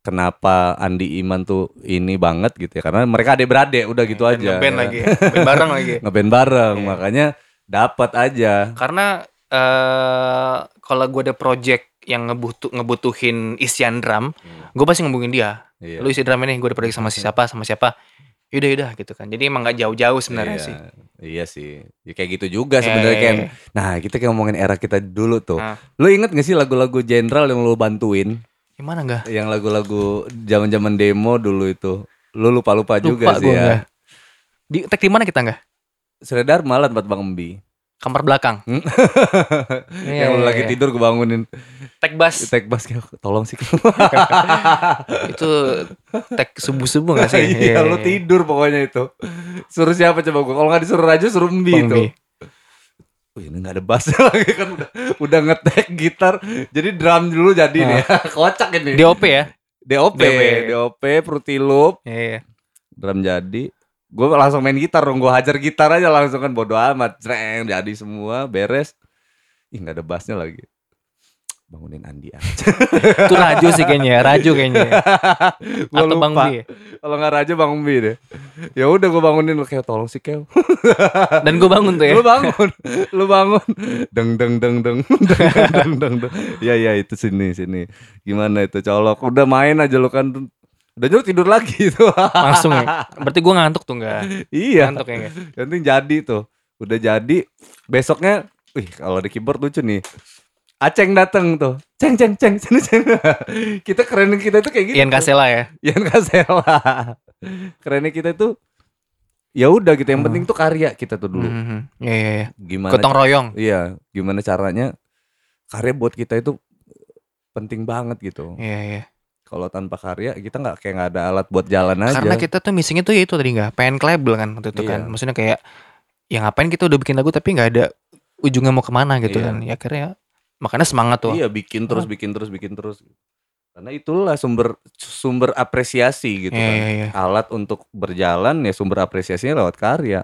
kenapa Andi Iman tuh ini banget gitu ya karena mereka adik beradik udah gitu Dan aja ngeband ya. lagi ngeband bareng lagi [laughs] ngeband bareng Iya. makanya dapat aja karena eh kalau gue ada project yang ngebutuh ngebutuhin isian drum gue pasti ngubungin dia. Iya. lu isi drum ini gue ada project sama si siapa sama siapa. Yaudah yaudah gitu kan. Jadi emang gak jauh-jauh sebenarnya Iya. sih. Iya sih. Ya, kayak gitu juga Iya, sebenarnya iya, iya. nah kita kayak ngomongin era kita dulu tuh. Ah. lu inget gak sih lagu-lagu general yang lu bantuin? Gimana enggak yang lagu-lagu zaman-zaman demo dulu itu. Lu lupa-lupa juga sih gua ya. nggak. di tag di mana kita enggak Sredar malah tempat Bang Embi kamar belakang Hmm. [laughs] Iya, yang iya, lagi iya. tidur gue bangunin tag bass Tek bas kayak tolong sih [laughs] itu tag subuh subuh gak sih [laughs] Iya, lu tidur pokoknya itu. Suruh siapa coba gua? Kalau nggak disuruh Raja suruh Mbi Bang itu. Bi. Wih, ini nggak ada bass lagi kan udah udah ngetek gitar. Jadi drum dulu jadi nih. Kocak ini. DOP ya DOP, DOP. DOP, Loop, iya iya. drum jadi gue langsung main gitar dong gue hajar gitar aja langsung kan bodo amat cereng jadi semua beres ih nggak ada bassnya lagi bangunin Andi aja. [laughs] itu Raju sih kayaknya, ya, Raju kayaknya. Ya. [laughs] gua Atau lupa. Bang Bi. Ya? Kalau nggak Raju Bang Bi deh. Ya udah gue bangunin lu kayak tolong sih Kew. [laughs] Dan gue bangun tuh ya. Lu bangun. Lu bangun. Deng deng deng deng deng deng deng. deng. Ya ya itu sini sini. Gimana itu colok. Udah main aja lu kan udah nyuruh tidur lagi [laughs] itu langsung ya? Berarti gue ngantuk tuh enggak iya. Ngantuk ya enggak yang penting jadi tuh. Udah jadi. Besoknya wih kalau di keyboard lucu nih. Aceng dateng tuh. Ceng ceng ceng sini ceng. [laughs] Kita keren kita tuh kayak gitu Ian Kasela ya? Ian Kasela kerennya kita tuh ya udah gitu. Yang penting tuh karya kita tuh dulu. Iya iya iya. gimana Gotong royong. Iya, gimana caranya? Karya buat kita itu penting banget gitu. Iya iya. Kalau tanpa karya kita nggak kayak nggak ada alat buat jalan aja. Karena kita tuh missingnya tuh ya itu tadi nggak pengen label kan waktu itu kan. Iya. Maksudnya kayak ya ngapain kita udah bikin lagu tapi nggak ada ujungnya mau ke mana gitu Iya. kan. Ya akhirnya makanya semangat tuh. Iya, bikin terus, bikin terus, bikin terus. Karena itulah sumber sumber apresiasi gitu Iya kan. iya iya. Alat untuk berjalan ya sumber apresiasinya lewat karya.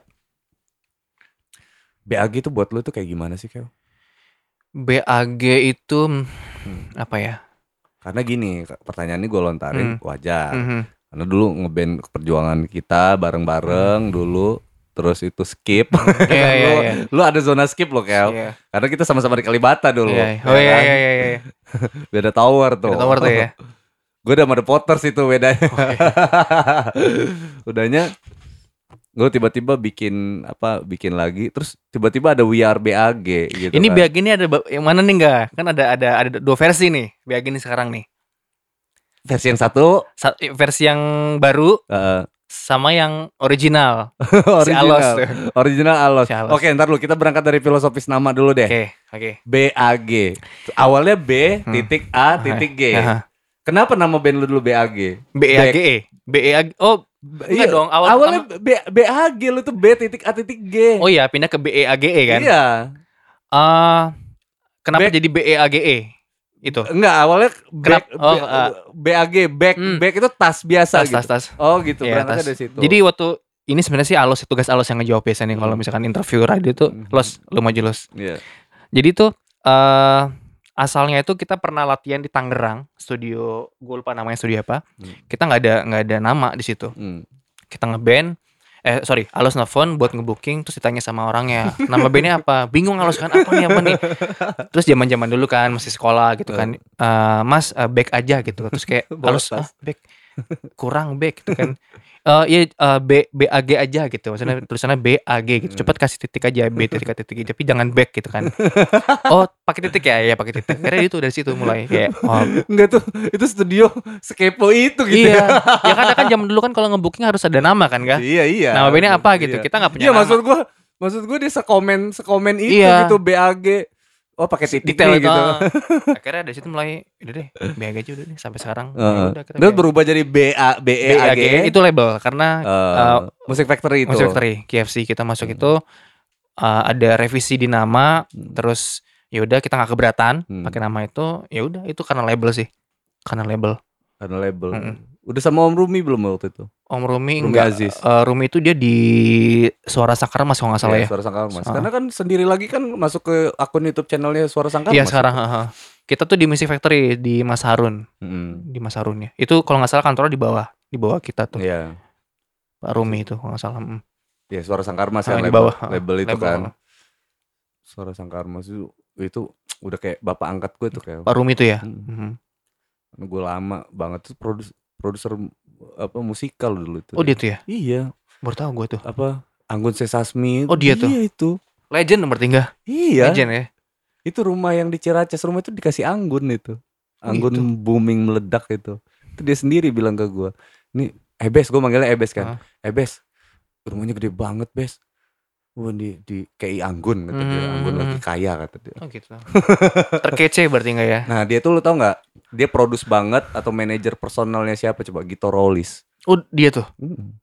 BAG itu buat lu tuh kayak gimana sih, Kel? BAG itu hmm, Hmm. apa ya? Karena gini, pertanyaan ini gue lontarin Hmm. wajar. Mhm. Karena dulu ngeband perjuangan kita bareng-bareng dulu terus itu skip. Iya [laughs] iya lu, iya. lu ada zona skip lo, Kel. Iya. Karena kita sama-sama di Kalibata dulu. Iya. ya Oh iya kan? iya iya iya. [laughs] Beda tower tuh. Kita tower tuh [laughs] ya. gue udah sama The Potters itu bedanya. Udahnya gue tiba-tiba bikin apa bikin lagi terus tiba-tiba ada We Are BAG gitu Ini kan. BAG ini ada yang mana nih enggak? Kan ada ada ada dua versi nih. BAG ini sekarang nih. versi yang satu Sa- versi yang baru eh, sama yang original. [laughs] Si original Alos tuh. original Alos. Si Alos. Oke, ntar lu kita berangkat dari filosofis nama dulu deh. Oke, oke. BAG. Awalnya B Hmm. titik A titik G. Kenapa nama band lu dulu BAG? BEAGE. BEAG. Oh, Iya Enggak dong, awal awalnya B, BAG lu tuh B titik A titik G. oh iya pindah ke BEAGE kan? Iya. Eh, kenapa Back- jadi BEAGE? Itu. Enggak, awalnya back, oh, B- ah. BAG back Hmm. back itu tas biasa Tas, gitu. tas, tas. Oh gitu, Iya, berangkatnya dari situ. Jadi waktu ini sebenarnya sih Alos tugas Alos yang ngejawab biasanya kalau Hmm. misalkan interview radio tuh Hmm. los lu maju los. Iya. Jadi tuh eh asalnya itu kita pernah latihan di Tangerang, studio gue lupa namanya studio apa. Hmm. Kita nggak ada nggak ada nama di situ. Hmm. Kita ngeband eh sorry, Alos nelfon buat ngebooking terus ditanya sama orangnya nama bandnya apa bingung Alos kan apa nih apa nih [laughs] terus zaman zaman dulu kan masih sekolah gitu kan Eh, Mas eh, back aja gitu terus kayak tas. "Ah, back kurang back gitu kan. [laughs] Eh iya eh, B BAG aja gitu. Maksudnya tulisannya BAG gitu. Hmm. Cepet kasih titik aja B titik titik tapi jangan back gitu kan. Oh, pakai titik ya? Ya pakai titik. Akhirnya itu dari situ mulai kayak oh, Enggak tuh, itu studio sekepo itu gitu iya. ya. Ya kan kan zaman dulu kan kalau ngebooking harus ada nama kan, Kak? Iya, iya. Nama bandnya apa gitu. Iya. Kita nggak punya Iya, nama. maksud gua maksud gua dia sekomen sekomen itu Iya. gitu BAG. Oh, pakai titik nih gitu. [laughs] Akhirnya dari situ mulai udah deh, BAG aja udah deh sampai sekarang. Ya Heeh. udah Terus BAG. berubah jadi BA BEAG. BAG itu label karena Eh, eh, Music Factory itu. Music Factory KFC kita masuk Hmm. itu uh, ada revisi di nama Hmm. terus ya udah kita nggak keberatan Hmm. pakai nama itu ya udah itu karena label sih karena label Karena label. Mm-mm. Udah sama Om Rumi belum waktu itu? Om Rumi, Rumi enggak Aziz. eh, Rumi itu dia di Suara Sakar mas kalau nggak salah Iya, ya Suara Sangkar Mas. Ah. Karena kan sendiri lagi kan masuk ke akun YouTube channelnya Suara Sangkar iya Mas. sekarang heeh. kita tuh di Music Factory di Mas Harun Mm. di Mas Harun ya itu kalau nggak salah kantornya di bawah di bawah kita tuh Iya. Pak Rumi itu kalau nggak salah mm. Iya, Suara Sangkar Mas Ah, yang di label, bawah, ah, label itu label. kan. Suara Sangkar Mas itu, itu udah kayak bapak angkat gue tuh kayak. Pak Rumi itu ya Mm. Mhm. Gue lama banget tuh produs produser apa musikal dulu itu. oh dia tuh ya Iya, baru tahu gue tuh apa Anggun Sesasmi. Oh, dia tuh? Iya itu. legend nomor tiga Iya. legend ya Itu rumah yang di Ciracas, rumah itu dikasih Anggun itu. Oh, Anggun gitu. booming meledak itu. Itu dia sendiri bilang ke gua. Ini Ebes, gue manggilnya Ebes kan. Ebes, rumahnya gede banget, Bes. Wah, di di KI Anggun kata dia. Hmm. Anggun lagi kaya kata dia. oh gitu terkece berarti nggak ya Nah, dia tuh lu tau nggak? Dia produce banget atau manajer personalnya siapa coba? Gito Rollis. oh dia tuh Hmm,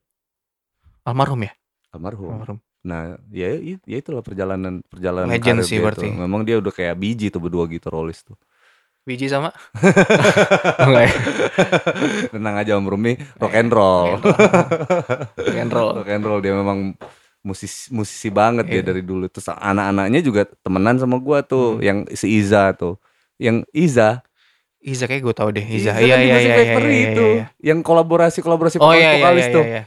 almarhum ya almarhum. almarhum Nah, ya i- ya itulah perjalanan perjalanan Legend karir sih dia berarti. tuh. Memang dia udah kayak biji tuh berdua Gito Rollis tuh. biji sama [laughs] Oh, enggak ya Tenang aja Om Rumi, rock and roll. Rock and roll. [laughs] rock and roll dia memang musisi musisi banget dia Iya. dari dulu. Terus anak-anaknya juga temenan sama gua tuh, Hmm. yang si Iza tuh. Yang Iza, Iza kayak gue tau deh Iza, Iza iya kan di iya iya iya iya, itu, iya. yang kolaborasi-kolaborasi oh iya iya iya tuh. iya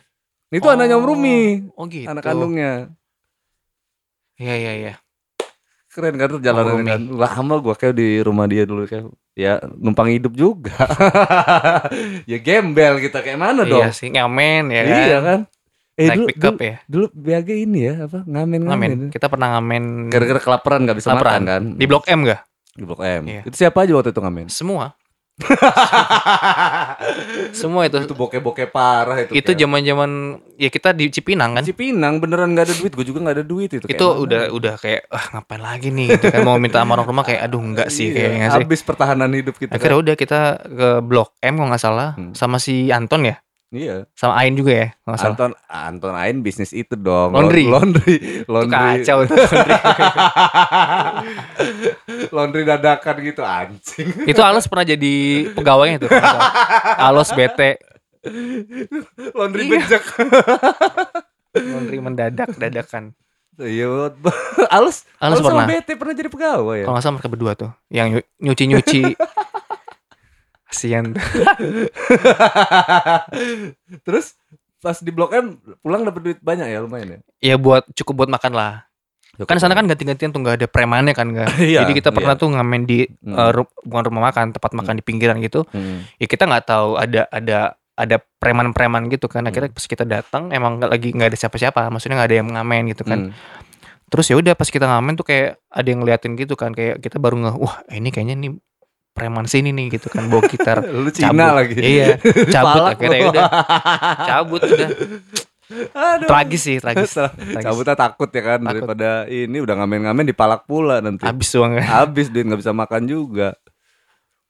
Itu anaknya Om Rumi, oh gitu anak kandungnya. iya iya iya Keren kan perjalanan kan. Lama gua kayak di rumah dia dulu kayak ya numpang hidup juga. [laughs] ya gembel kita kayak mana dong? iya sih ngamen ya kan Iya kan? Eh naik dulu, pick up dulu, ya dulu BAG ini ya apa ngamen ngamen ngamen. kita pernah ngamen Gara-gara kelaparan nggak bisa Kelaparan. makan kan? di blok M gak Di Blok M. Iya. Itu siapa aja waktu itu ngamen? semua [laughs] semua itu itu bokeh-bokeh parah itu. itu zaman-zaman ya kita di Cipinang kan Cipinang beneran nggak ada duit, gue juga nggak ada duit itu. kayak itu mana? udah udah kayak ah ngapain lagi nih gitu kan mau minta sama orang rumah kayak aduh enggak sih Iya, kayaknya sih Habis pertahanan hidup kita. akhirnya udah kita ke blok M kalau nggak salah Hmm. sama si Anton ya Iya. sama Ain juga ya kalau nggak salah Anton Anton Ain bisnis itu dong. Laundry. Laundry. Itu Laundry. kacau tuh. [laughs] laundry dadakan gitu anjing. itu Alos pernah jadi pegawainya tuh. Alos bete laundry Iya. bejek. laundry mendadak dadakan Iya, Alus, Alus sama pernah BT pernah jadi pegawai ya. kalau nggak salah mereka berdua tuh yang nyuci [laughs] tuh. [laughs] Terus pas di Blok M pulang dapat duit banyak ya lumayan ya. ya buat cukup buat makan lah kan sana kan ganti-gantian tuh nggak ada premannya kan nggak [laughs] Iya, jadi kita pernah iya. tuh ngamen di Hmm. eh, ru- bukan rumah makan tempat makan di pinggiran gitu Hmm. ya kita nggak tahu ada ada ada preman-preman gitu kan akhirnya Hmm. pas kita datang emang nggak lagi nggak ada siapa-siapa maksudnya nggak ada yang ngamen gitu kan Hmm. terus ya udah pas kita ngamen tuh kayak ada yang ngeliatin gitu kan kayak kita baru nge wah ini kayaknya nih preman sini nih gitu kan bawa gitar [laughs] Lu cabut Cina lagi. iya cabut Palak akhirnya ya udah cabut udah Aduh. tragis sih tragis, tragis. Cabutnya takut ya kan Takut. daripada ini udah ngamen-ngamen dipalak pula nanti. habis uangnya Habis duit nggak bisa makan juga.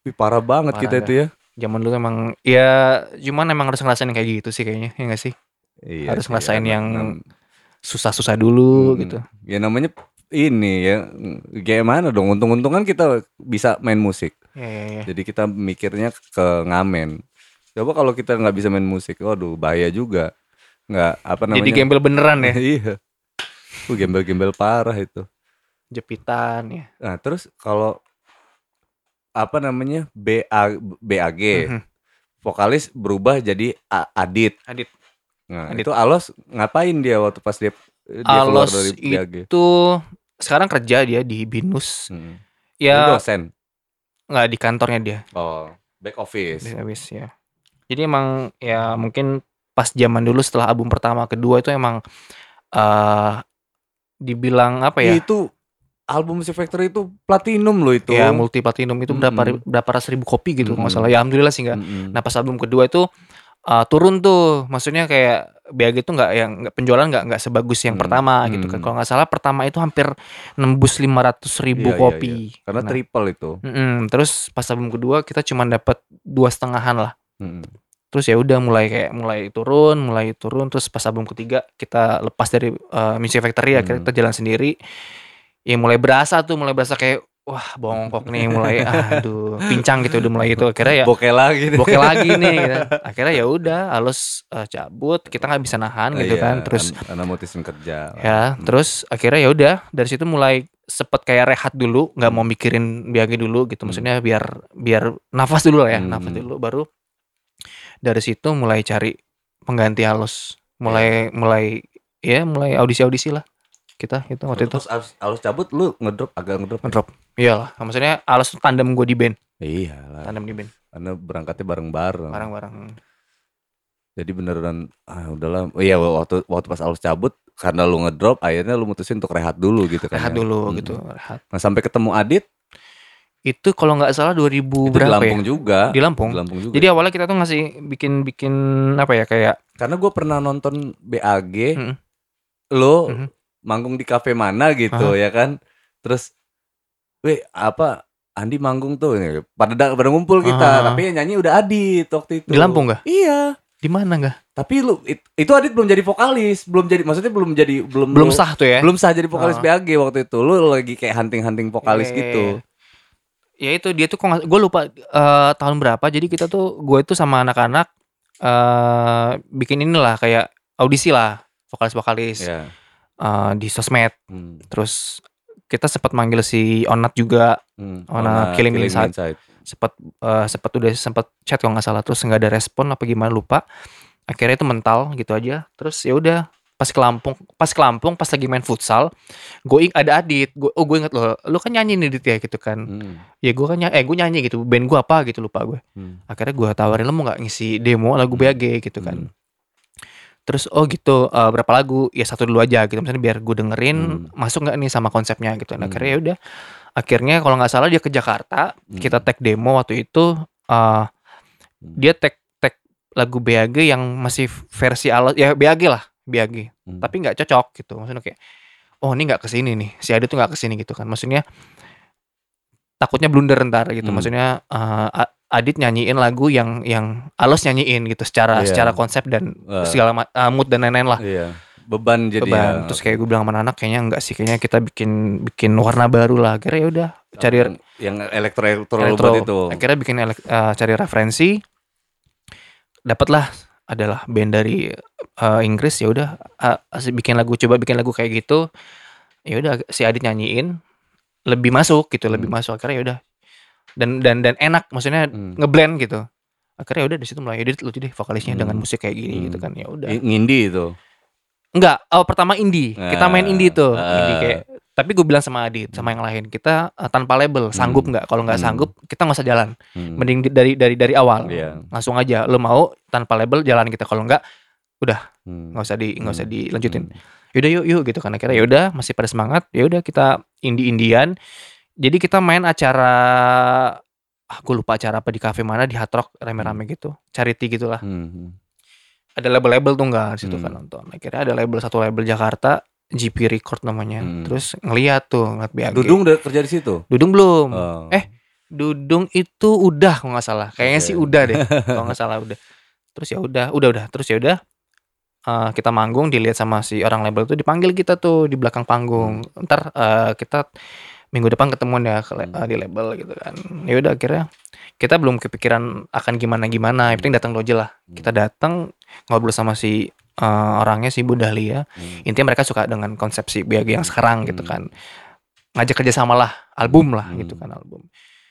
Wih, parah banget Parah kita itu ya. zaman dulu emang ya cuman emang harus ngerasain kayak gitu sih kayaknya ya nggak sih Iya Harus ngerasain anak- yang susah-susah dulu Hmm. gitu Ya namanya ini ya gimana dong untung-untungan kita bisa main musik. Ya ya ya Jadi kita mikirnya ke ngamen. Coba kalau kita nggak bisa main musik, waduh bahaya juga. Nggak apa namanya? jadi gembel beneran ya [laughs] iya. Uh, gembel-gembel parah itu. jepitan ya Nah, terus kalau apa namanya? BA BAG, Mhm. vokalis berubah jadi A- Adit. Adit Nah, Adit. itu Alos ngapain dia waktu pas dia dia keluar Alos dari BAG? itu sekarang kerja dia di binus Hmm. Dia ya dosen. Nggak di kantornya dia Oh, back office. habis ya Jadi emang ya mungkin pas zaman dulu setelah album pertama kedua itu emang eh dibilang apa ya? Itu album Music Factory itu platinum loh itu. Ya multi platinum itu berapa Mm-mm. ri- berapa ratus ribu kopi gitu kalau nggak Mm-mm. salah. Ya alhamdulillah sih enggak. Mm-mm. Nah pas album kedua itu uh, turun tuh, maksudnya kayak BAG itu nggak yang nggak penjualan nggak nggak sebagus yang Hmm, pertama gitu kan. hmm. Kalau nggak salah pertama itu hampir nembus 500 ribu Iya, iya, kopi. Karena Nah, triple itu. mm-mm. terus pas album kedua kita cuma dapat dua setengahan lah. Mm-mm. Terus ya udah mulai kayak mulai turun, mulai turun. Terus pas album ketiga kita lepas dari uh, Music Factory akhirnya Hmm. kita jalan sendiri. Ya mulai berasa tuh, mulai berasa kayak wah bongkok nih, mulai aduh pincang gitu udah mulai itu. Akhirnya ya Bokeh lagi deh. bokeh lagi nih gitu. [laughs] akhirnya ya udah halus eh, cabut kita nggak bisa nahan gitu Iya, kan terus an- karena mutusin kerja. ya terus akhirnya ya udah dari situ mulai sempet kayak rehat dulu nggak mau mikirin biagi dulu gitu Hmm. maksudnya biar biar nafas dulu lah ya Hmm. nafas dulu baru dari situ mulai cari pengganti halus mulai mulai ya mulai audisi audisi lah kita itu waktu itu Terus alus, alus cabut lu ngedrop agak ngedrop. ngedrop iyalah maksudnya halus tuh tandem gue di band Iya lah. tandem di band Karena berangkatnya bareng-bareng. bareng-bareng Jadi beneran ah udahlah. Oh iya waktu waktu pas alus cabut karena lu ngedrop akhirnya lu mutusin untuk rehat dulu gitu kan. rehat ya. dulu Mm. gitu rehat Nah, sampai ketemu Adit itu kalau nggak salah 2000 itu di berapa Lampung ya? juga. Di Lampung. Di Lampung juga. Jadi awalnya kita tuh ngasih bikin-bikin apa ya kayak karena gue pernah nonton BAG Mm. lo Mhm. Manggung di kafe mana gitu Aha. ya kan terus weh apa Andi manggung tuh Ini, pada da- pada ngumpul kita Aha. tapi yang nyanyi udah Adit waktu itu Di Lampung nggak? iya di mana nggak? tapi lu it- itu Adit belum jadi vokalis belum jadi maksudnya belum jadi belum Belum lu- sah tuh ya? belum sah jadi vokalis Ah. BAG waktu itu lu lagi kayak hunting-hunting vokalis Iya, iya, gitu Ya itu dia tuh gue lupa eh, tahun berapa. Jadi kita tuh gue itu sama anak-anak eh bikin inilah kayak audisi lah vokalis-vokalis ya eh, di sosmed. hmm. Terus kita sempat manggil si Onat juga, Hmm. Warna Warna Killing Me Inside. sempat eh, sempat udah sempat chat kalau nggak salah terus nggak ada respon apa gimana lupa. Akhirnya itu mental gitu aja. Terus ya udah pas ke Lampung, pas ke Lampung pas lagi main futsal, gue ada Adit, gue oh gue inget loh, lu kan nyanyi nih Dit ya gitu kan, Hmm. ya gue kan nyanyi, eh gue nyanyi gitu, band gue apa gitu lupa gue, Hmm. akhirnya gue tawarin lo mau nggak ngisi demo lagu. BAG gitu kan, Hmm. Terus oh gitu eh, berapa lagu, ya satu dulu aja gitu, misalnya biar gue dengerin Hmm. masuk nggak nih sama konsepnya gitu, nah, Hmm. akhirnya ya udah, akhirnya kalau nggak salah dia ke Jakarta, Hmm. kita tag demo waktu itu, eh dia tag tag lagu BAG yang masih versi alat ya BAG lah BAG Hmm. tapi nggak cocok gitu maksudnya kayak oh ini nggak ke sini nih si Adit tuh nggak ke sini gitu kan maksudnya takutnya blunder ntar gitu Hmm. maksudnya eh, A- Adit nyanyiin lagu yang yang Alus nyanyiin gitu secara Iya. secara konsep dan Wah. segala eh, mood dan lain-lain lah Iya. Beban jadi beban ya. terus kayak gue bilang sama anak kayaknya enggak sih kayaknya kita bikin bikin warna baru lah akhirnya ya udah cari yang, yang elektro elektro, elektro itu. akhirnya bikin elek- eh, cari referensi dapatlah adalah band dari eh, Inggris ya udah asik bikin lagu coba bikin lagu kayak gitu ya udah si Adit nyanyiin lebih masuk gitu lebih Hmm. masuk akhirnya ya udah dan dan dan enak maksudnya Hmm. ngeblend gitu akhirnya ya udah di situ mulai edit lucu deh vokalisnya Hmm. dengan musik kayak gini Hmm. gitu kan ya udah I- Ngindi itu. enggak oh pertama indie kita main Ah, indie tuh ah. indie kayak tapi gue bilang sama Adit sama yang lain kita eh, tanpa label sanggup Hmm. nggak kalau nggak Hmm. sanggup kita nggak usah jalan Hmm. mending di- dari dari dari awal Iya. langsung aja lo mau tanpa label jalan kita kalau enggak Hmm. nggak usah di nggak usah Hmm. dilanjutin Hmm. yaudah yuk yuk gitu kan akhirnya yaudah masih pada semangat yaudah kita indie indian jadi kita main acara ah gue lupa acara apa di cafe mana di Hard Rock rame-rame gitu charity gitulah Hmm. ada label-label tuh enggak di situ Hmm. kan nonton akhirnya ada label satu label Jakarta GP Record namanya Hmm. terus ngeliat tuh ngeliat BAG Dudung udah kerja di situ. Dudung belum Oh. Eh, Dudung itu udah kalau nggak salah. Kayaknya Oke. sih udah deh. kalau nggak salah udah. Terus ya udah, udah udah. Terus ya udah. eh, kita manggung dilihat sama si orang label tuh dipanggil kita tuh di belakang panggung. Ntar eh, kita minggu depan ketemuan ya Hmm. eh, di label gitu kan. Ya udah akhirnya kita belum kepikiran akan gimana gimana. Yang penting datang dulu aja lah. Kita datang ngobrol sama si eh, orangnya si Bu Dahlia. Hmm. Intinya mereka suka dengan konsep si BAG yang sekarang gitu Hmm. kan. Ngajak kerjasama lah, album lah Hmm. gitu kan album.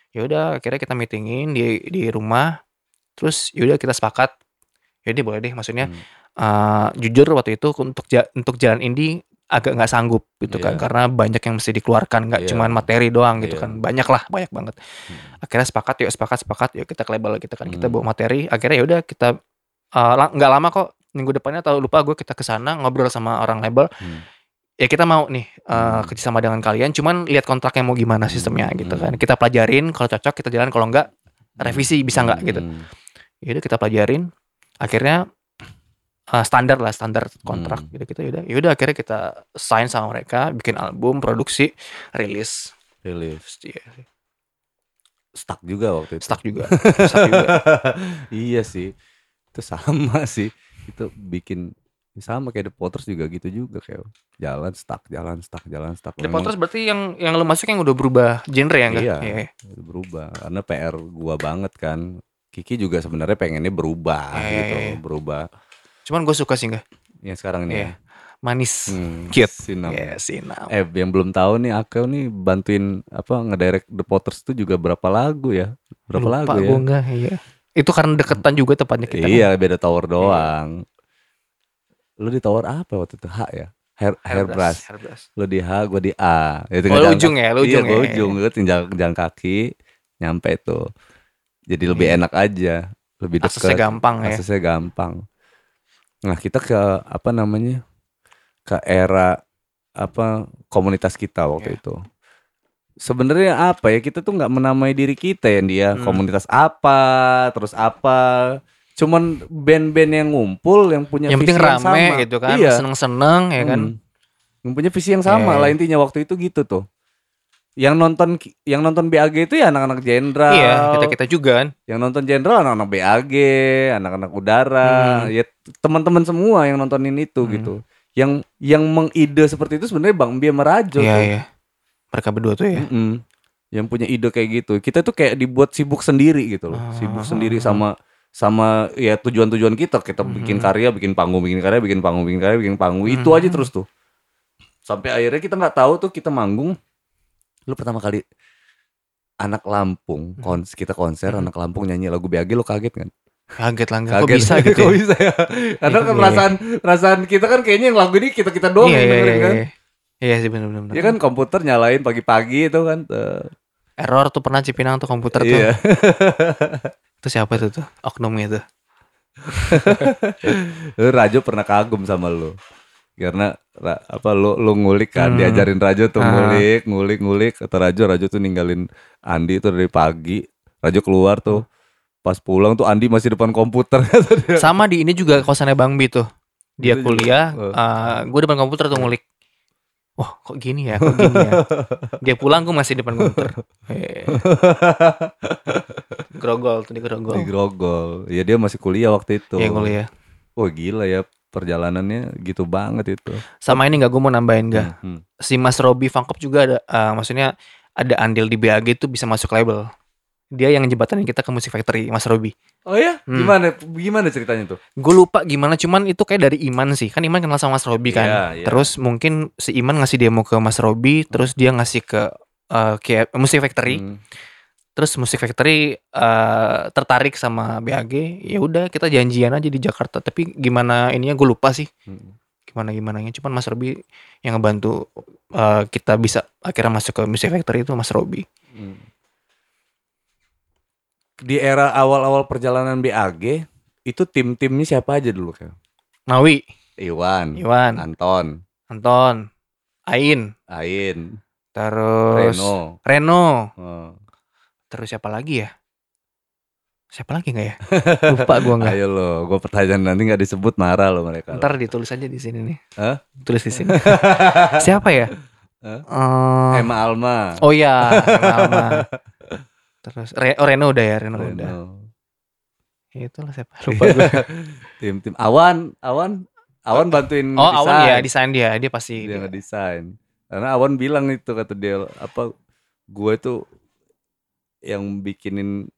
Ya udah akhirnya kita meetingin di di rumah. Terus ya udah kita sepakat. Ya boleh deh maksudnya Hmm. eh, jujur waktu itu untuk ja- untuk jalan indie agak nggak sanggup gitu kan Iya. karena banyak yang mesti dikeluarkan nggak Iya. cuman materi doang gitu Iya. kan banyak lah banyak banget Hmm. akhirnya sepakat yuk sepakat sepakat yuk kita ke label gitu kan kita Hmm. bawa materi akhirnya ya udah kita uh, lang- nggak lama kok minggu depannya atau lupa gue kita ke sana ngobrol sama orang label Hmm. ya kita mau nih uh, Hmm. kerjasama dengan kalian cuman lihat kontraknya mau gimana sistemnya Hmm. gitu kan kita pelajarin kalau cocok kita jalan kalau enggak revisi bisa nggak gitu Hmm. ya udah kita pelajarin akhirnya uh, standar lah standar kontrak Hmm. gitu gitu yaudah yaudah akhirnya kita sign sama mereka bikin album produksi rilis Relief. Iya, Stuck juga waktu itu. stuck juga [laughs] stuck juga iya sih. Itu sama sih. Itu bikin sama kayak The Potters juga gitu juga kayak jalan stuck, jalan stuck, jalan stuck. The Memang Potters berarti yang yang lo masuk yang udah berubah genre ya enggak? Iya. berubah karena PR gua banget kan. Kiki juga sebenarnya pengennya berubah Iya, gitu, iya, iya. berubah. Cuman gue suka sih enggak? Yang sekarang ini Iya. ya. Manis. Hmm, Cute. Sinam. Iya, Sinam. Eh yang belum tahu nih Akeo nih bantuin apa ngedirect The Potters itu juga berapa lagu ya? Berapa Lupa lagu ya? gue enggak, iya. Itu karena deketan juga tepatnya kita. kan. Iya, beda tower doang. Lu di tower apa waktu itu? H ya? Hair, hairbrush. Hairbrush. Lu di H, gua di A. Itu Oh, lu ujung ya, lu iya, ujung gua ya. ujung. Gua tinggal jalan kaki nyampe tuh. Jadi lebih Iya. enak aja, lebih dekat. Aksesnya gampang ya. Aksesnya gampang. Nah, kita ke apa namanya? Ke era apa komunitas kita waktu Iya. itu. Sebenarnya apa ya? Kita tuh nggak menamai diri kita ya dia Hmm. komunitas apa, terus apa. Cuman band-band yang ngumpul yang punya Yang penting visi yang rame sama. gitu kan, Iya. seneng-seneng ya kan. Hmm. Yang punya visi yang sama Iya, lah intinya waktu itu gitu tuh. Yang nonton yang nonton BAG itu ya anak-anak jenderal. Iya, kita-kita juga kan. Yang nonton jenderal anak-anak BAG, anak-anak udara, Hmm. ya teman-teman semua yang nontonin itu Hmm. gitu. Yang yang mengide seperti itu sebenarnya Bang Bia Merajo Iya, iya. Mereka berdua tuh ya. Mm-mm. Yang punya ide kayak gitu. Kita tuh kayak dibuat sibuk sendiri gitu loh. Ah. Sibuk sendiri sama sama ya tujuan-tujuan kita. Kita bikin Mhm. karya, bikin panggung, bikin karya, bikin panggung, bikin karya, bikin panggung. Itu Mhm. aja terus tuh. Sampai akhirnya kita nggak tahu tuh kita manggung. Lu pertama kali anak Lampung, kons kita konser Mhm. anak Lampung nyanyi lagu BAG lo kaget kan? Kaget lah, kok Kaget. bisa [laughs] gitu Kok ya. bisa ya? Karena Iya, kan iya. perasaan perasaan kita kan kayaknya yang lagu ini kita kita doang Iya, iya, iya, kan. iya. Iya sih benar-benar. Ya kan komputer nyalain pagi-pagi itu kan. eh, Error tuh pernah Cipinang tuh komputer tuh. Iya. [laughs] Itu siapa tuh tuh? Oknumnya tuh. Lu [laughs] Rajo pernah kagum sama lu. Karena apa lu lu ngulik kan Hmm. diajarin Rajo tuh Ah. ngulik, ngulik, ngulik kata Rajo, Rajo tuh ninggalin Andi tuh dari pagi. Rajo keluar tuh. Pas pulang tuh Andi masih depan komputer. [laughs] Sama di ini juga kosannya Bang Bi tuh. Dia Itu juga. kuliah, Oh. gue depan komputer tuh ngulik. Wah, kok gini ya? Kok gini ya? [laughs] Dia pulang gue masih depan komputer. Eh. [laughs] Grogol tuh di grogol. Di Grogol. Ya dia masih kuliah waktu itu. Iya kuliah. Wah gila ya perjalanannya gitu banget itu. Sama ini gak gue mau nambahin gak? Hmm. Si Mas Robi Fangkop juga ada, eh, maksudnya ada andil di BAG tuh bisa masuk label. Dia yang jembatanin kita ke Music Factory, Mas Robi. Oh ya? Hmm. Gimana gimana ceritanya tuh? Gue lupa gimana, cuman itu kayak dari Iman sih. Kan Iman kenal sama Mas Robi kan. Iya, iya. Terus mungkin si Iman ngasih demo ke Mas Robi, terus dia ngasih ke eh, kayak Music Factory. Hmm. Terus Music Factory eh, tertarik sama BAG. Ya udah kita janjian aja di Jakarta. Tapi gimana ininya gue lupa sih. Hmm. Gimana gimana Cuman Mas Robi yang ngebantu eh, kita bisa akhirnya masuk ke Music Factory itu Mas Robi. Hmm. Di era awal-awal perjalanan BAG itu tim-timnya siapa aja dulu kan? Nawi, Iwan, Iwan, Anton, Anton, Ain, Ain, terus Reno. Reno. Oh. Terus siapa lagi ya? Siapa lagi nggak ya? Lupa gua nggak. Ayo lo, gue pertanyaan nanti nggak disebut marah lo mereka. Ntar ditulis aja di sini nih. Hah? Tulis di sini. [laughs] siapa ya? Hah? Eh, Emma Alma. oh ya, Alma. Terus Re oh, Reno udah ya, Reno, Reno. udah. Ya, itulah siapa? Lupa gue. [laughs] Tim-tim Awan, Awan, Awan bantuin oh, Awan desain. ya, desain dia, dia pasti. dia ngedesain karena Awan bilang itu kata dia apa gue tuh yang bikinin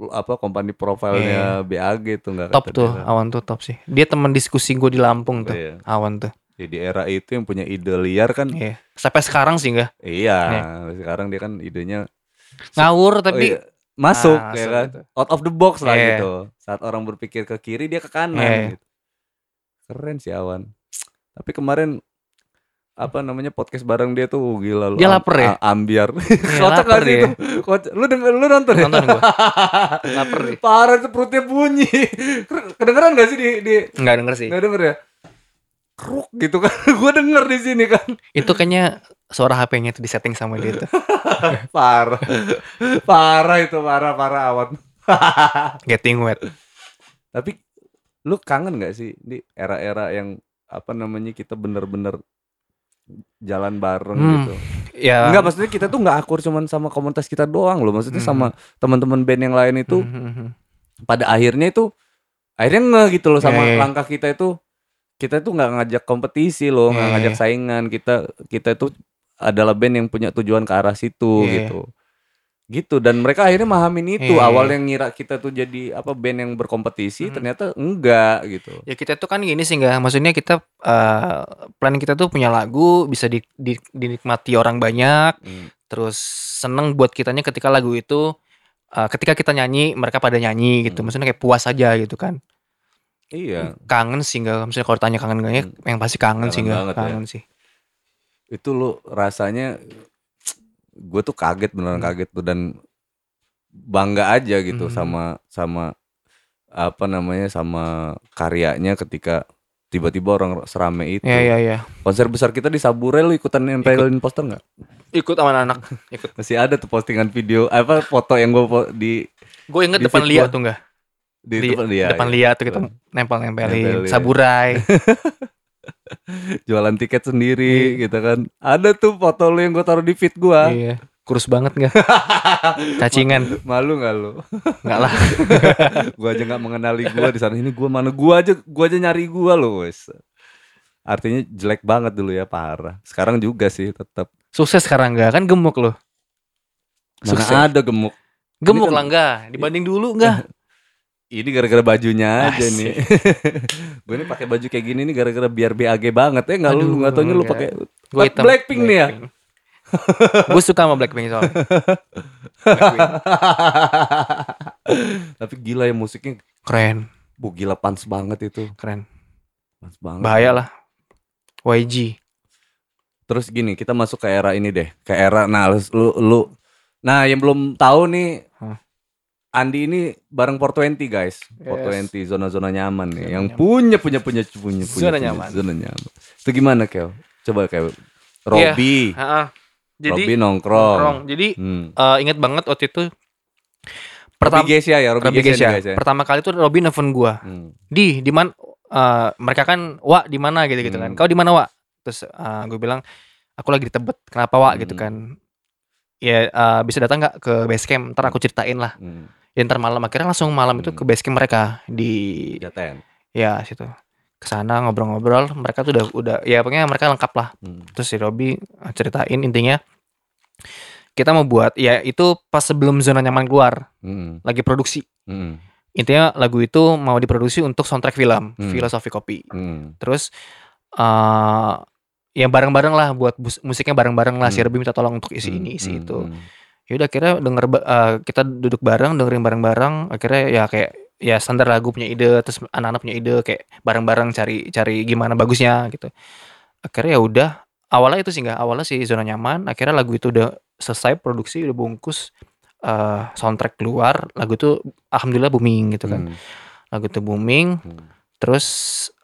apa company profilnya BAG tuh nggak top tuh, dia. Awan tuh top sih. Dia teman diskusi gue di Lampung tuh. Iya. Awan tuh. Ya, di era itu yang punya ide liar kan Iya. Sampai sekarang sih enggak iya Iya. sekarang dia kan idenya ngawur oh tapi iya, masuk Ah, ya kan gitu. out of the box lah Iya. gitu saat orang berpikir ke kiri dia ke kanan Iya. gitu. keren sih Awan tapi kemarin apa namanya podcast bareng dia tuh uh, gila lu. Dia lapar ya? ambiar. [laughs] Iya, Kocak sih dia. itu? Kocak. Lu denger, lu nonton ya? Nonton gua. [laughs] Lapar. Parah itu perutnya bunyi. [laughs] Kedengeran gak sih di di Nggak denger sih. Nggak denger ya? Kruk gitu kan. Gua denger di sini kan. Itu kayaknya suara HP-nya itu disetting sama dia tuh. Parah. Parah itu parah parah awan. Getting wet. Tapi lu kangen gak sih di era-era yang apa namanya kita bener-bener jalan bareng Hmm. gitu. Ya. Enggak maksudnya kita tuh nggak akur cuman sama komunitas kita doang loh. Maksudnya Hmm. sama teman-teman band yang lain itu Mhm, mhm. pada akhirnya itu akhirnya nge gitu loh sama Iya, iya. langkah kita itu kita tuh nggak ngajak kompetisi loh, nggak Iya, ngajak saingan. Kita kita itu adalah band yang punya tujuan ke arah situ Iya. gitu. Gitu dan mereka akhirnya mahamin itu. Iya, Awal iya. yang ngira kita tuh jadi apa band yang berkompetisi Mhm. ternyata enggak gitu. Ya kita tuh kan gini sih nggak, maksudnya kita eh plan kita tuh punya lagu bisa di, di- dinikmati orang banyak, Hmm. terus seneng buat kitanya ketika lagu itu eh, ketika kita nyanyi mereka pada nyanyi gitu, Hmm. maksudnya kayak puas aja gitu kan. Iya. Kangen sih nggak, maksudnya kalau tanya kangen nggak ya, yang pasti kangen, sih Kangen nggak, banget ya. kangen sih. Itu lu rasanya gue tuh kaget beneran Hmm. kaget tuh dan bangga aja gitu Mhm. sama sama apa namanya sama karyanya ketika tiba-tiba orang serame itu. Iya iya iya. Konser besar kita di Sabure lu ikutan nempelin poster nggak? Ikut sama anak, ikut. Masih ada tuh postingan video apa foto yang gue di Gue inget Di depan Lia tuh nggak? di, Di depan dia depan ya. Lia tuh kita nempel-nempelin Nempelin. saburai. [laughs] [laughs] jualan tiket sendiri gitu kan. Ada tuh foto lu yang gue taruh di feed gua. iya. Kurus banget nggak? [laughs] Cacingan. Malu nggak lu? Nggak lah. [laughs] gua aja nggak mengenali gua di sana ini gua mana gua aja gua aja nyari gua loh wes artinya jelek banget dulu ya parah sekarang juga sih tetap Sukses sekarang nggak? Kan gemuk loh. mana Sukses. ada gemuk Gemuk kan- lah enggak? Dibanding dulu enggak? Ini gara-gara bajunya aja Asik. [laughs] nih gue ini pakai baju kayak gini nih gara-gara biar BAG banget ya nggak lu nggak taunya lu pakai Gue hitam. Blackpink nih ya Gue suka sama Blackpink soalnya. Blackpink. [laughs] tapi gila ya musiknya Keren, bu gila pans banget itu keren. pans banget Bahaya lah. YG. Terus gini, kita masuk ke era ini deh, ke era nah lu lu, nah yang belum tahu nih Hah. Andi ini bareng 420 guys. Yes. 420 zona-zona nyaman nih. Zona yang nyaman. punya punya punya punya punya Zona punya, nyaman. Zona nyaman. Itu gimana, Kel? Coba Kel. Robi. Heeh. Jadi Robi nongkrong. nongkrong. Jadi Hmm. eh, inget banget waktu itu Pertama Robi Gesia ya, Robi, Robi Gesia, nih, guys ya. Pertama kali tuh Robin nelfon gua. Hmm. Di di mana eh, mereka kan wa di mana gitu gitu kan. Hmm. Kau di mana wa? Terus eh, gue bilang aku lagi di Tebet. Kenapa wa gitu Hmm. kan. Ya eh, bisa datang nggak ke base camp? Ntar aku ceritain lah. Hmm. Ya ntar malam akhirnya langsung malam itu Hmm. ke base camp mereka di Jaten. ya situ. Ke sana ngobrol-ngobrol, mereka tuh udah udah ya pokoknya mereka lengkap lah. Hmm. Terus si Robi eh, ceritain intinya kita mau buat ya itu pas sebelum zona nyaman keluar Hmm. lagi produksi. Hmm. Intinya lagu itu mau diproduksi untuk soundtrack film, Hmm. Filosofi Kopi. Hmm. Terus eh ya bareng-bareng lah buat musiknya bareng-bareng lah. Si Hmm. Robi minta tolong untuk isi ini, isi Hmm. itu. Hmm. Ya udah akhirnya denger eh, kita duduk bareng, dengerin bareng-bareng. Akhirnya ya kayak ya standar lagu punya ide, terus anak-anak punya ide kayak bareng-bareng cari cari gimana bagusnya gitu. Akhirnya ya udah awalnya itu sih nggak awalnya sih zona nyaman. Akhirnya lagu itu udah selesai produksi, udah bungkus eh soundtrack keluar, lagu itu alhamdulillah booming gitu kan. Hmm. Lagu itu booming, Hmm. Terus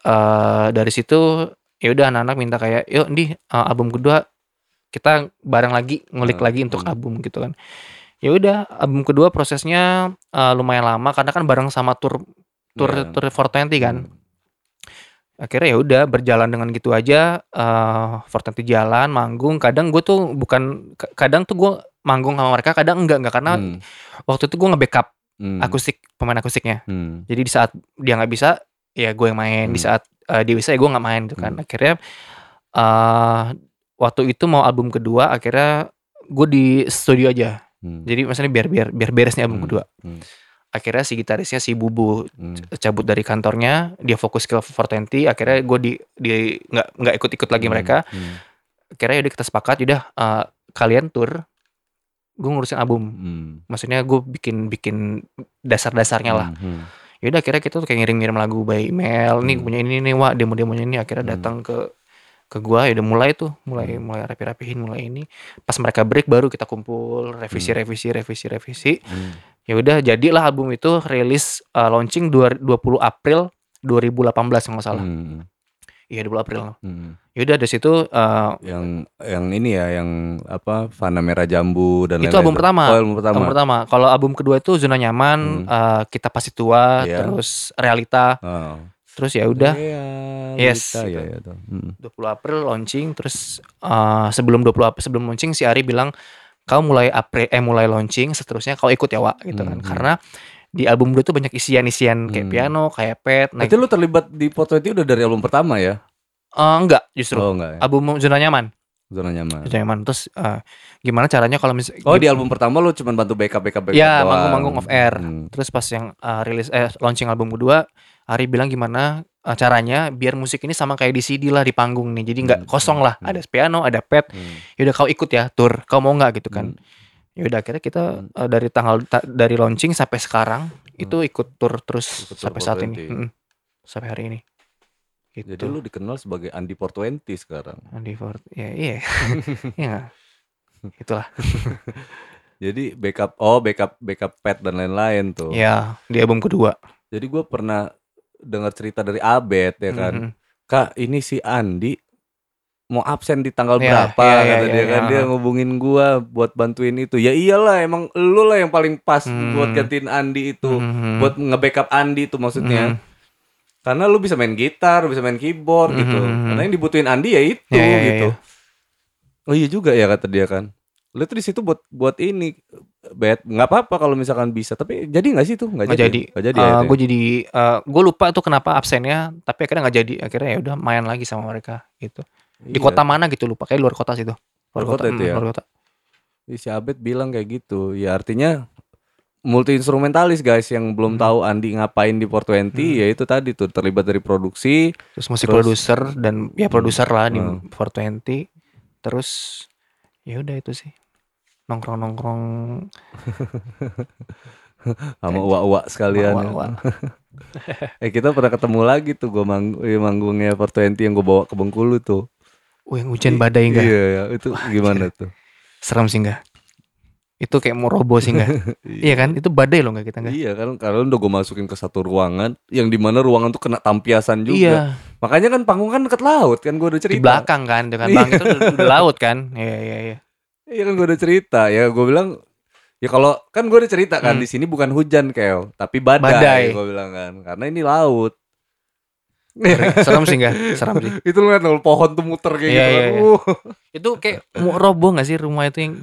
eh dari situ ya udah anak-anak minta kayak yuk di eh, album kedua kita bareng lagi ngulik Hmm, lagi untuk hmm. album gitu kan. Ya udah album kedua prosesnya eh, lumayan lama karena kan bareng sama tour tour Iya. tour 420 kan. Hmm. Akhirnya ya udah berjalan dengan gitu aja eh 420 jalan manggung. Kadang gue tuh bukan ka- kadang tuh gue manggung sama mereka, kadang enggak enggak karena Hmm. waktu itu gue nge-backup Hmm. akustik pemain akustiknya. Hmm. Jadi di saat dia nggak bisa, ya gue yang main. Di Hmm. saat eh, dia bisa, ya gue nggak main gitu kan. Hmm. Akhirnya eh waktu itu mau album kedua, akhirnya gue di studio aja. Hmm. Jadi maksudnya biar biar biar beres nih album Hmm. kedua. Hmm. Akhirnya si gitarisnya si Bubu Hmm. cabut dari kantornya, dia fokus ke 420. Akhirnya gue di di nggak nggak ikut-ikut lagi Hmm. mereka. Hmm. Akhirnya udah kita sepakat, udah eh, kalian tour, gue ngurusin album. Hmm. Maksudnya gue bikin bikin dasar-dasarnya lah. Hmm. Yaudah akhirnya kita tuh kayak ngirim-ngirim lagu by email nih Hmm. punya ini nih wah demo-demonya ini akhirnya Hmm. datang ke ke gua ya udah mulai tuh mulai mulai rapi-rapihin mulai ini pas mereka break baru kita kumpul revisi revisi revisi revisi Hmm. ya udah jadilah album itu rilis uh, launching dua- 20 April 2018 kalau nggak salah Hmm. Iya 20 April Hmm. ya udah dari situ uh, Yang yang ini ya yang apa Fana Merah Jambu dan Itu lain-lain album pertama. Oh, album pertama. album pertama kalau album kedua itu zona nyaman Hmm. uh, kita pasti tua Iya. terus realita Oh. terus ya udah Yes, Yes. gitu. Ya, ya. Hmm. 20 April launching terus uh, sebelum 20 April sebelum launching si Ari bilang kau mulai April eh mulai launching seterusnya kau ikut ya Wak gitu kan Hmm. karena di album dua itu banyak isian-isian kayak Hmm. piano kayak pet nah, Berarti lu terlibat di Porto itu udah dari album pertama ya? eh, enggak justru Oh enggak ya. album zona nyaman Zona nyaman. zona nyaman terus eh, gimana caranya kalau misalnya Oh di album pertama lu cuma bantu backup backup backup Ya, doang. manggung-manggung off air. Hmm. Terus pas yang uh, rilis eh launching album kedua, Ari bilang gimana uh, caranya biar musik ini sama kayak di CD lah di panggung nih. Jadi nggak Hmm, kosong lah. hmm. Ada piano, ada pad. Hmm. Yaudah kau ikut ya tour. Kau mau nggak gitu kan? Hmm. Yaudah akhirnya kita Hmm. uh, dari tanggal ta- dari launching sampai sekarang itu ikut tour terus Ikut tour sampai saat ini. 420. Mm-mm. Sampai hari ini. Gitu. Jadi lu dikenal sebagai Andi Portwenty sekarang. Andy Ford. Ya iya. [laughs] Iya nggak? Itulah. [laughs] Jadi backup oh backup backup pad dan lain-lain tuh. Ya, di album kedua. Jadi gua pernah dengar cerita dari Abed ya kan. Mhm. Kak, ini si Andi mau absen di tanggal Iya, berapa iya, kata iya, dia iya, kan iya. dia ngubungin gua buat bantuin itu. Ya iyalah emang lu lah yang paling pas Hmm. buat gantiin Andi itu. Mhm. Buat nge-backup Andi itu maksudnya. Mhm. Karena lu bisa main gitar, bisa main keyboard gitu. Mhm. Karena yang dibutuhin Andi ya itu Iya, iya, iya, gitu. Oh iya juga ya kata dia kan. Lu tuh di situ buat buat ini bet nggak apa-apa kalau misalkan bisa tapi jadi nggak sih tuh nggak nggak jadi, nggak jadi ya, itu ya? gue jadi gue lupa tuh kenapa absennya tapi akhirnya nggak jadi akhirnya ya udah main lagi sama mereka gitu di Iya. kota mana gitu lupa kayak luar kota sih tuh Luar kota itu mm, ya? luar kota si Abed bilang kayak gitu ya artinya multi instrumentalis guys yang belum Hmm. tahu Andi ngapain di 420 ya itu tadi tuh terlibat dari produksi terus musik Terus- produser dan ya produser lah di Hmm. 420 terus ya udah itu sih nongkrong nongkrong [laughs] sama uak-uak sekalian ya. Uak-uak. [laughs] eh kita pernah ketemu lagi tuh gua mang eh, manggungnya 420 yang gua bawa ke Bengkulu tuh Wih, hujan badai enggak iya ya, itu gimana tuh? Serem sih enggak itu kayak mau roboh sih enggak [laughs] iya. Kan? Itu badai loh enggak kita enggak Iya kan? Karena udah gue masukin ke satu ruangan yang di mana ruangan tuh kena tampiasan juga. iya. Makanya kan panggung kan deket laut kan gue udah cerita. di belakang kan dengan bang itu udah, udah laut kan? Iya iya iya. Iya kan gue udah cerita. Ya gue bilang ya kalau kan gue udah cerita kan Hmm. di sini bukan hujan keo tapi badai, Badai. gue bilang kan. Karena ini laut. Serem sih enggak serem sih itu lu loh, pohon tuh muter kayak Iya, gitu. iya, kan. iya. Uh, itu kayak mau roboh gak sih rumah itu yang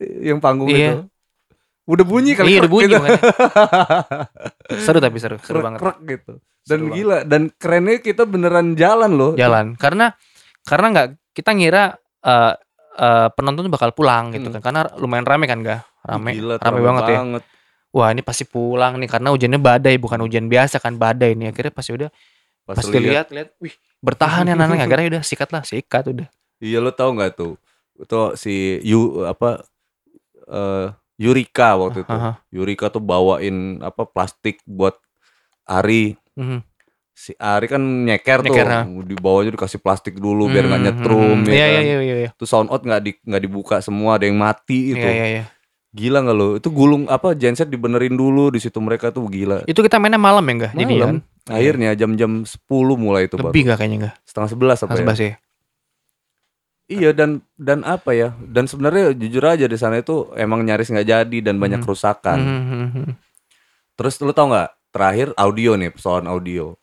yang panggung Iya. itu. Udah bunyi kali iya udah bunyi gitu. [laughs] seru tapi seru seru Krek, banget krek gitu. Dan Seru banget. gila dan kerennya kita beneran jalan loh. jalan karena karena nggak kita ngira eh, eh, penonton bakal pulang gitu Hmm. kan karena lumayan rame kan gak rame Gila, rame banget ya banget. wah ini pasti pulang nih karena hujannya badai bukan hujan biasa kan badai nih akhirnya pas udah Pas, pas lihat lihat wih bertahan ya [laughs] anak akhirnya udah sikat lah sikat udah Iya lo tau nggak tuh? Itu si Yu apa eh Yurika waktu itu. Aha. Yurika tuh bawain apa plastik buat Ari. Mhm. Si Ari kan nyeker, Nyeker, tuh. Di bawahnya dikasih plastik dulu biar nggak Mhm, nyetrum mhm. ya iya iya kan. iya iya iya Tuh sound out nggak di nggak dibuka semua, ada yang mati itu. iya iya iya. Gila nggak lo? Itu gulung apa genset dibenerin dulu di situ mereka tuh gila. itu kita mainnya malam ya enggak jadi kan Malam. Akhirnya jam-jam 10 mulai itu lebih gak kayaknya enggak Setengah sebelas apa ya? sebelas ya Iya dan dan apa ya? Dan sebenarnya jujur aja di sana itu emang nyaris nggak jadi dan banyak Mhm. kerusakan. Mhm, mhm. Terus lu tau nggak? Terakhir audio nih persoalan audio.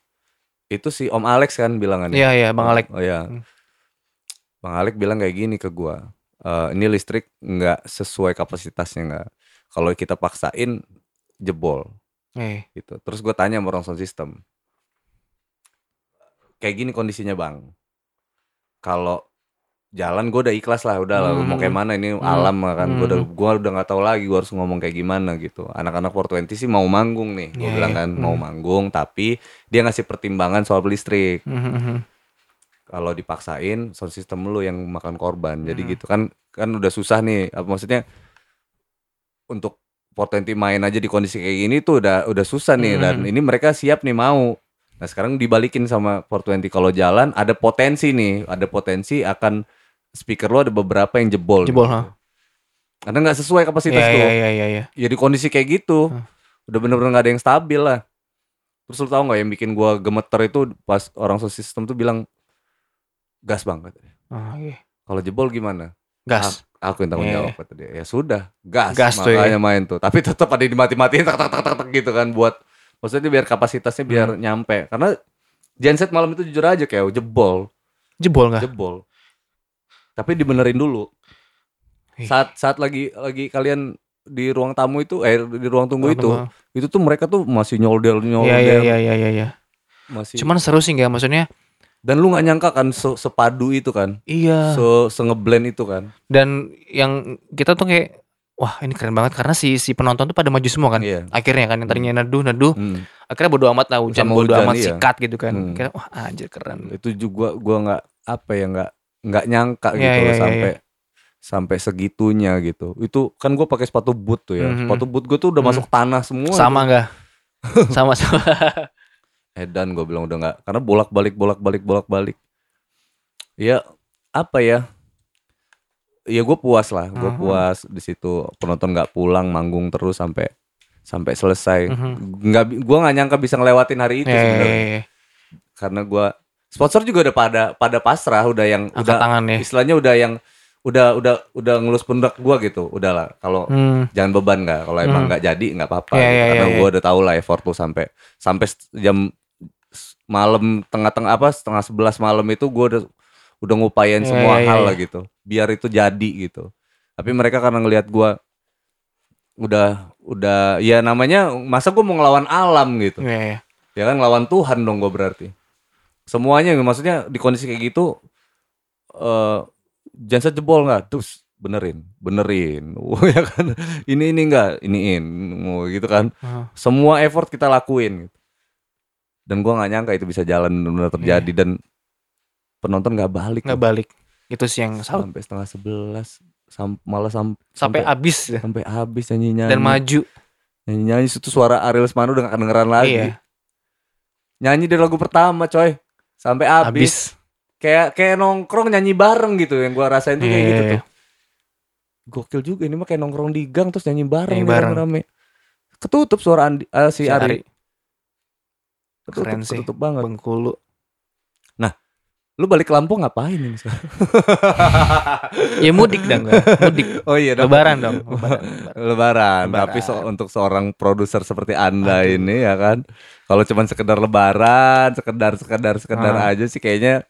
Itu si Om Alex kan bilangannya. iya iya bang Alek Oh ya. Hmm. Bang Alex bilang kayak gini ke gua. "Eh, ini listrik nggak sesuai kapasitasnya nggak. Kalau kita paksain jebol eh gitu. Terus gue tanya sama orang sound system. Kayak gini kondisinya bang. Kalau jalan gue udah ikhlas lah, udah lah, mau kayak Hmm. mana ini Hmm. alam lah kan. Gue udah Hmm. gua udah nggak tahu lagi gue harus ngomong kayak gimana gitu. Anak-anak 420 sih mau manggung nih. Gue Iya, bilang iya. kan mau Hmm. manggung, tapi dia ngasih pertimbangan soal listrik. Mhm. Kalau dipaksain, sound system lu yang makan korban. Jadi Hmm. gitu kan, kan udah susah nih. Apa maksudnya untuk 420 main aja di kondisi kayak gini tuh udah udah susah nih. Dan Hmm. ini mereka siap nih mau Nah sekarang dibalikin sama 420 kalau jalan ada potensi nih, ada potensi akan speaker lo ada beberapa yang jebol. Jebol, gitu. ha. Karena nggak sesuai kapasitas Iya tuh. iya iya iya iya. Ya di kondisi kayak gitu, Hmm. udah bener-bener nggak ada yang stabil lah. Terus lo tau nggak yang bikin gua gemeter itu pas orang sound system tuh bilang gas banget. Oh, iya. Kalau jebol gimana? Gas. Aku yang tanggung Iya, jawab kata dia. Ya sudah, gas. Gas tuh, makanya main tuh. Tapi tetap ada dimati-matiin tak tak tak tak tak gitu kan buat maksudnya biar kapasitasnya biar Hmm. nyampe. Karena genset malam itu jujur aja kayak jebol, Jebol nggak? jebol. Tapi dibenerin dulu. Saat saat lagi lagi kalian di ruang tamu itu eh di ruang tunggu Ruang itu, tunggu. itu tuh mereka tuh masih nyoldel nyoldel. Iya iya iya iya iya. iya. Masih. Cuman seru sih nggak maksudnya? Dan lu nggak nyangka kan se- sepadu itu kan, Iya. se sengeblend itu kan. Dan yang kita tuh kayak wah ini keren banget karena si si penonton tuh pada maju semua kan. Iya. Akhirnya kan yang tadinya neduh neduh Hmm. akhirnya bodo amat lah hujan bodo hujan, amat iya. sikat gitu kan. Hmm. Kira wah anjir keren. itu juga gua nggak apa ya nggak nggak nyangka Iya, gitu iya, loh iya, sampai sampai segitunya gitu itu kan gua pakai sepatu boot tuh ya Mhm. sepatu boot gua tuh udah Mhm. masuk tanah semua Sama nggak? [laughs] sama sama. Edan gua bilang udah nggak karena bolak balik bolak balik bolak balik ya apa ya ya gue puas lah gue Mhm. puas di situ penonton nggak pulang manggung terus sampai sampai selesai Mhm. nggak bi- gua nggak nyangka bisa ngelewatin hari itu iya, sebenarnya iya, iya. karena gua sponsor juga udah pada pada pasrah udah yang Angkat udah tangan ya. istilahnya udah yang udah udah udah ngelus pundak gua gitu udahlah kalau Hmm. jangan beban nggak kalau emang Hmm. nggak jadi nggak apa-apa Iya, gitu. iya, karena iya, gua udah tahu lah effort tuh sampai sampai jam malam tengah-tengah apa setengah sebelas malam itu gua udah udah ngupayain Iya, semua iya, iya, hal iya. lah gitu. Biar itu jadi gitu. Tapi mereka karena ngelihat gua udah udah ya namanya masa gua mau ngelawan alam gitu. Iya, iya. ya kan ngelawan Tuhan dong gue berarti. Semuanya maksudnya di kondisi kayak gitu eh jangan jebol nggak? Terus benerin benerin. [laughs] Oh, ya kan? Ini ini enggak iniin gitu kan? Heeh. semua effort kita lakuin gitu. Dan gua nggak nyangka itu bisa jalan benar terjadi dan penonton nggak balik Nggak balik. Itu sih yang salut. sampai setengah sebelas sam malah sam Sampai habis ya. sampai habis nyanyi nyanyi dan maju. nyanyi nyanyi itu suara Ariel Semano udah gak kedengeran lagi Iya. nyanyi dari lagu pertama coy sampai habis kayak kayak nongkrong nyanyi bareng gitu yang gua rasain tuh kayak Iya, gitu iya, tuh gokil juga ini mah kayak nongkrong di gang terus nyanyi bareng, Nyanyi bareng. rame ketutup suara Andi, eh, si, Si Ari, Ari. Ketutup, Keren sih. ketutup banget Bengkulu. lu balik ke Lampung ngapain ini? [laughs] Ya mudik dong. Mudik. oh iya dong. Lebaran dong. Lebaran. [laughs] lebaran. lebaran, Lebaran. tapi so- untuk seorang produser seperti anda ini ya kan kalau cuman sekedar lebaran sekedar sekedar sekedar Ah. aja sih kayaknya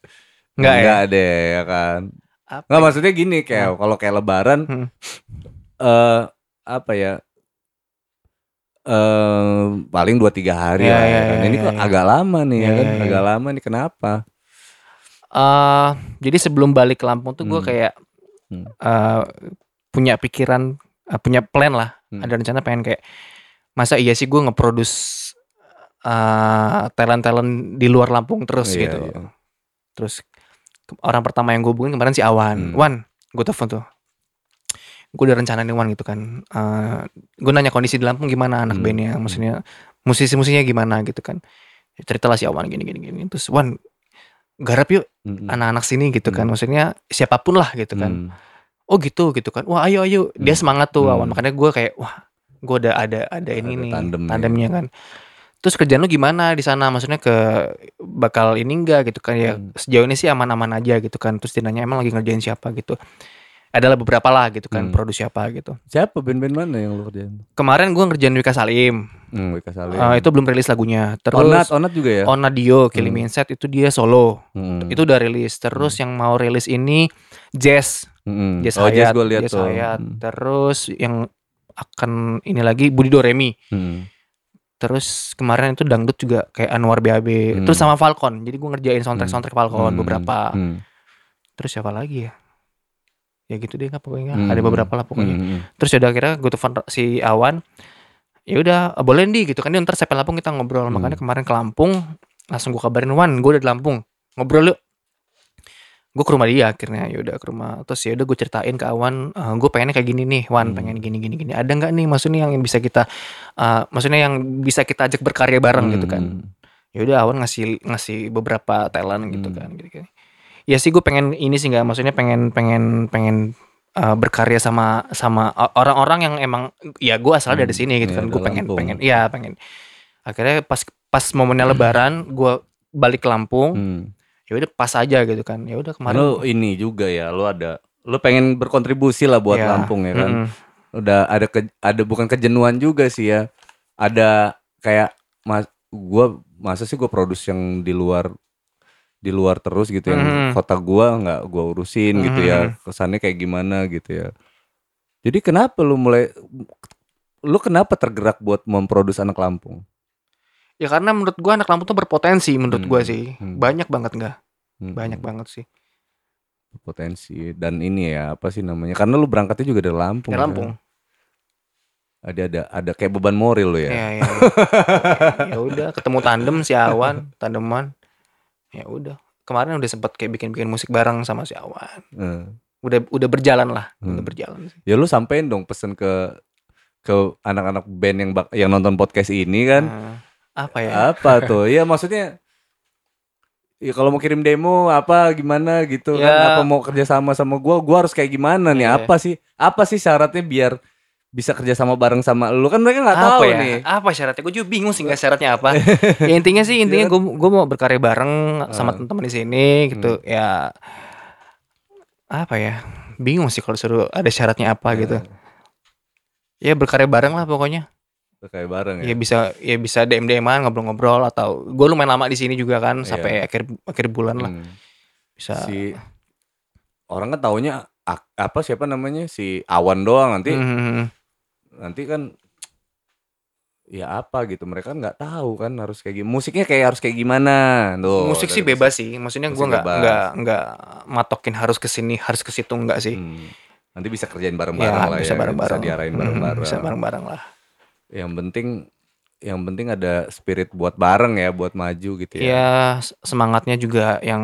Enggak ya? deh ya kan Apa Nggak ya? maksudnya gini kayak kalau kayak lebaran Hmm. eh apa ya eh paling dua tiga hari Iya, lah ya iya, kan. iya, Ini iya, kok iya. agak lama nih ya Iya, kan, iya, iya. agak lama nih kenapa? Eh, jadi sebelum balik ke Lampung tuh gue Hmm. kayak Hmm. eh, punya pikiran, eh, punya plan lah. Hmm. Ada rencana pengen kayak masa iya sih gue nge-produce eh, talent-talent di luar Lampung terus Iya, gitu. iya. Terus orang pertama yang gue hubungin kemarin si Awan. Hmm. Wan, gue telepon tuh. Gue udah rencana nih Wan gitu kan. gue nanya kondisi di Lampung gimana anak Hmm. bandnya, maksudnya musisi-musinya gimana gitu kan. Cerita lah si Awan gini gini gini. Terus Wan garap yuk Mm-mm. anak-anak sini gitu kan Hmm. maksudnya siapa pun lah gitu kan Hmm. oh gitu gitu kan wah ayo ayo dia Hmm. semangat tuh Hmm. awan makanya gue kayak wah gue ada ada ada ini Ada nih tandemnya. tandemnya kan terus kerjaan lu gimana di sana maksudnya ke bakal ini enggak gitu kan ya Hmm. sejauh ini sih aman-aman aja gitu kan terus dia nanya emang lagi ngerjain siapa gitu adalah beberapa lah gitu kan Hmm. produksi apa gitu Siapa band-band mana yang lu kerjain? kemarin gue ngerjain Wika Salim Hmm, Wika Salim. Eh, itu belum rilis lagunya terus Onat, Onat juga ya? Onadio Killing Hmm. Inside itu dia solo Hmm. itu udah rilis terus yang mau rilis ini Jazz Hmm. Jazz oh, Jazz Hayat, gue lihat Jazz. Hayat. Hmm. Terus yang akan ini lagi Budi Doremi. Hmm. Terus kemarin itu dangdut juga kayak Anwar BAB. Hmm. Terus sama Falcon. Jadi gue ngerjain soundtrack soundtrack Falcon Hmm. beberapa. Hmm. Terus siapa lagi ya? Ya gitu deh nggak pokoknya. Hmm. Ada beberapa lah pokoknya. Hmm. Terus ya udah akhirnya gue telepon si Awan. Ya udah eh, boleh di gitu kan dia ntar sampai Lampung kita ngobrol. Hmm. Makanya kemarin ke Lampung langsung gue kabarin Wan gue udah di Lampung ngobrol yuk. Gue ke rumah dia akhirnya ya udah ke rumah terus ya udah gue ceritain ke Awan gue pengennya kayak gini nih Wan Hmm. pengen gini gini gini ada nggak nih maksudnya yang bisa kita eh, maksudnya yang bisa kita ajak berkarya bareng gitu kan Hmm. ya udah Awan ngasih ngasih beberapa talent gitu Hmm. kan gitu kan ya sih gue pengen ini sih nggak maksudnya pengen pengen pengen uh, berkarya sama sama orang-orang yang emang ya gue asal dari Hmm, sini gitu iya, kan gue dari pengen Lampung. pengen iya pengen akhirnya pas pas momennya lebaran gue balik ke Lampung Hmm. ya udah pas aja gitu kan ya udah kemarin Lu ini juga ya, lu ada lu pengen berkontribusi lah buat Ya, Lampung ya kan. mm-mm. Udah ada ke, ada bukan kejenuhan juga sih ya. Ada kayak mas gua masa sih gua produce yang di luar di luar terus gitu yang Mhm. kota gua nggak gua urusin gitu ya. Mhm. Kesannya kayak gimana gitu ya. Jadi kenapa lu mulai lu kenapa tergerak buat memproduksi anak Lampung? ya karena menurut gue anak Lampung tuh berpotensi menurut Hmm, sih hmm. banyak banget nggak Hmm. banyak banget sih potensi dan ini ya apa sih namanya karena lu berangkatnya juga dari Lampung Dari ya. Lampung ada ada ada kayak beban moral lu ya ya ya ya udah ketemu tandem si Awan [laughs] tandeman ya udah. Kemarin udah sempet kayak bikin bikin musik bareng sama si Awan. Eh. udah udah berjalan lah udah Hmm. berjalan sih. Ya lu sampein dong pesen ke ke anak-anak band yang bak- yang nonton podcast ini kan. Nah, apa ya? Apa tuh? Ya maksudnya ya kalau mau kirim demo apa gimana gitu kan? Ya. apa mau kerja sama sama gua? Gua harus kayak gimana nih? Iya. apa sih? Apa sih syaratnya biar bisa kerja sama bareng sama lu. Kan mereka nggak tahu ya? nih. Apa syaratnya? Gue juga bingung sih nggak syaratnya apa. [laughs] Ya intinya sih intinya gue gue mau berkarya bareng sama Ah. teman-teman di sini gitu. Ya apa ya? Bingung sih kalau suruh ada syaratnya apa gitu. Ya berkarya bareng lah pokoknya. Kayak bareng ya? Ya, bisa ya bisa dm dman ngobrol-ngobrol atau gue lumayan lama di sini juga kan Iya. sampai akhir akhir bulan lah. Hmm. bisa. Si orang kan taunya apa siapa namanya? Si Awan doang nanti. Hmm, nanti kan ya apa gitu mereka kan nggak tahu kan harus kayak gimana musiknya kayak harus kayak gimana tuh musik sih bebas sih maksudnya gue nggak nggak nggak matokin harus ke sini harus ke situ nggak sih. Hmm. nanti bisa kerjain ya bareng-bareng lah bisa ya bareng-bareng. bisa diarahin Hmm, bareng-bareng. bisa bareng-bareng lah. Yang penting yang penting ada spirit buat bareng ya buat maju gitu ya. Ya semangatnya juga yang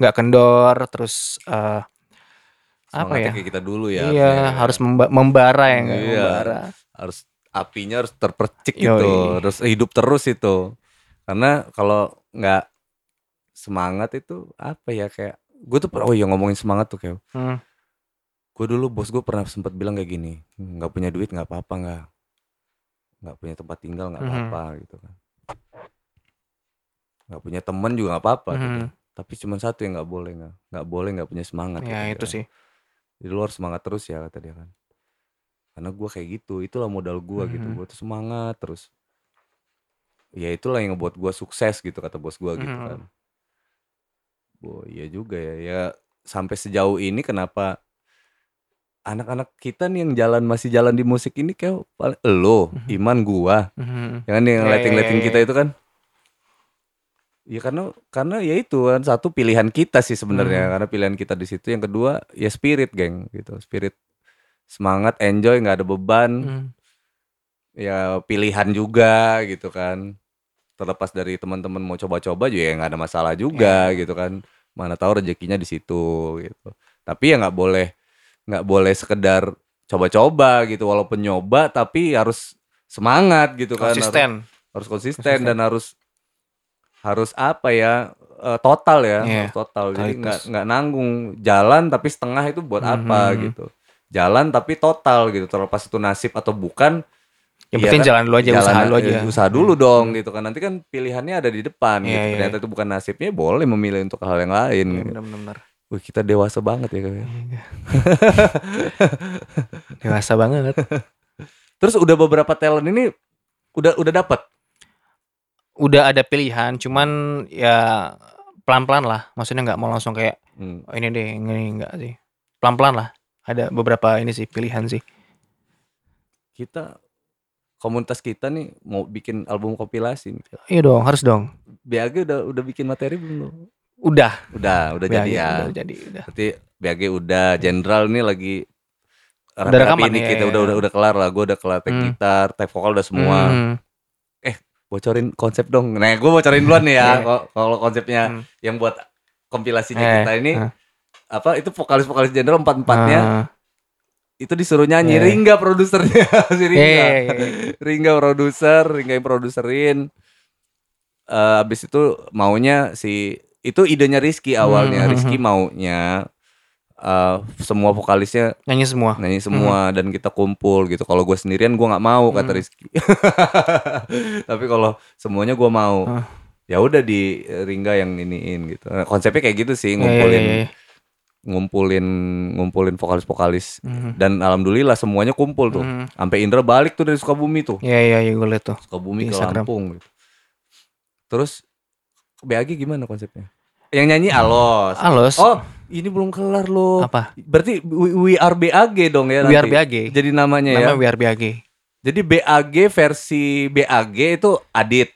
nggak kendor terus eh, apa ya kayak kita dulu ya iya harusnya. harus memba- membara ya Iya. membara harus apinya harus terpercik Yoi. gitu terus hidup terus itu karena kalau nggak semangat itu apa ya kayak gue tuh oh iya ngomongin semangat tuh kayak Hmm. gue dulu bos gue pernah sempat bilang kayak gini nggak punya duit nggak apa-apa nggak nggak punya tempat tinggal nggak Mhm. apa-apa gitu kan nggak punya teman juga nggak apa-apa gitu. Mhm. tapi cuma satu yang nggak boleh nggak nggak boleh nggak punya semangat ya kata itu dia. sih Jadi lu harus semangat terus ya kata dia kan. Karena gua kayak gitu, itulah modal gua gitu. Mhm. Gua tuh semangat terus. Ya itulah yang ngebuat gua sukses gitu kata bos gua gitu Mhm. kan. Oh iya juga ya. Ya sampai sejauh ini kenapa anak-anak kita nih yang jalan masih jalan di musik ini kayak paling lo. Iman gua. Mhm. Ya kan yang Ya, ya, lighting-lighting ya, kita ya. itu kan. Ya karena karena ya itu kan satu pilihan kita sih sebenarnya Hmm. karena pilihan kita di situ. Yang kedua ya spirit geng gitu. Spirit semangat enjoy nggak ada beban. Hmm. ya pilihan juga gitu kan. Terlepas dari teman-teman mau coba-coba juga ya nggak ada masalah juga gitu kan. Mana tahu rezekinya di situ gitu. Tapi ya nggak boleh nggak boleh sekedar coba-coba gitu. Walaupun nyoba tapi harus semangat gitu kan. Harus- konsisten. harus konsisten, Konsisten. dan [laughs] harus harus apa ya eh, total ya Iya, harus total. Jadi nggak nggak nanggung. Jalan tapi setengah itu buat apa Mhm. gitu. Jalan tapi total gitu. Terlepas itu nasib atau bukan yang Iya penting kan? jalan dulu aja usaha dulu aja. eh, usaha dulu dong gitu kan. Nanti kan pilihannya ada di depan Iya, gitu. iya. ternyata itu bukan nasibnya boleh memilih untuk hal yang lain Iya, gitu. benar-benar. Wih, kita dewasa banget ya Kak. [laughs] dewasa banget. [laughs] Terus udah beberapa talent ini udah udah dapat udah ada pilihan cuman ya pelan-pelan lah maksudnya nggak mau langsung kayak Hmm. oh, ini deh ini enggak sih pelan-pelan lah ada beberapa ini sih pilihan sih kita komunitas kita nih mau bikin album kompilasi nih. iya dong harus dong BAG udah udah bikin materi belum udah Udah, udah jadi Ya, udah jadi udah Berarti BAG udah, Jenderal nih lagi Udah rekaman, ini ya, kita ya, udah ya. udah udah kelar lah. Gue udah kelar take Hmm. gitar, vokal udah semua. Hmm. Bocorin konsep dong. Nah, gue bocorin duluan nih ya. [laughs] Iya. Kalau- konsepnya Hmm. yang buat kompilasinya Eh, kita ini eh. apa itu vokalis-vokalis Jenderal empat-empatnya Ah. itu disuruh nyanyi Iya. Ringga produsernya [laughs] si Ringga. iya, iya. Ringga produser, Ringga yang produserin. eh, abis itu maunya si itu idenya Rizky awalnya Hmm, Rizky maunya eh, semua vokalisnya Nyanyi semua. nyanyi semua dan kita kumpul gitu kalau gue sendirian gue nggak mau kata Hmm. Rizky [laughs] tapi kalau semuanya gue mau Ah. ya udah di Ringga yang iniin gitu Nah, konsepnya kayak gitu sih Iya, iya, ngumpulin iya, iya. ngumpulin ngumpulin vokalis-vokalis Mhm. dan alhamdulillah semuanya kumpul tuh Mhm. sampai Indra balik tuh dari Sukabumi tuh Iya iya iya gue liat tuh. Sukabumi ke. Lampung gitu. terus BAG gimana konsepnya yang nyanyi Alos Alos. oh ini belum kelar loh apa? berarti we, we are BAG dong ya We are nanti? BAG. jadi namanya ya Namanya We are BAG. jadi BAG versi BAG itu Adit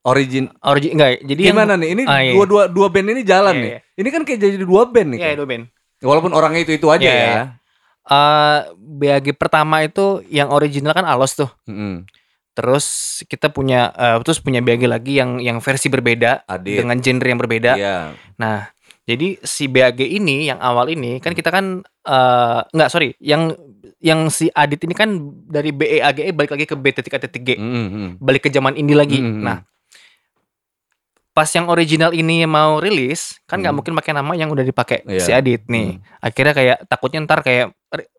origin Origi enggak, jadi gimana yang, nih ini Ah, iya. dua dua dua band ini jalan Iya, nih iya. ini kan kayak jadi dua band nih Iya, kayak. itu band. walaupun orangnya itu itu aja Iya, ya iya. Eh BAG pertama itu yang original kan Alos tuh. Mm-mm. Terus kita punya eh, terus punya BAG lagi yang yang versi berbeda Adit dengan genre yang berbeda. iya Nah, jadi si BAG ini yang awal ini kan kita kan eh enggak sorry, yang yang si Adit ini kan dari BEAGE balik lagi ke B.A.G. Mm-mm. Balik ke zaman indie lagi. Mm-mm. Nah, pas yang original ini mau rilis kan nggak Hmm. mungkin pakai nama yang udah dipakai Iya. si Adit nih. Akhirnya kayak takutnya ntar kayak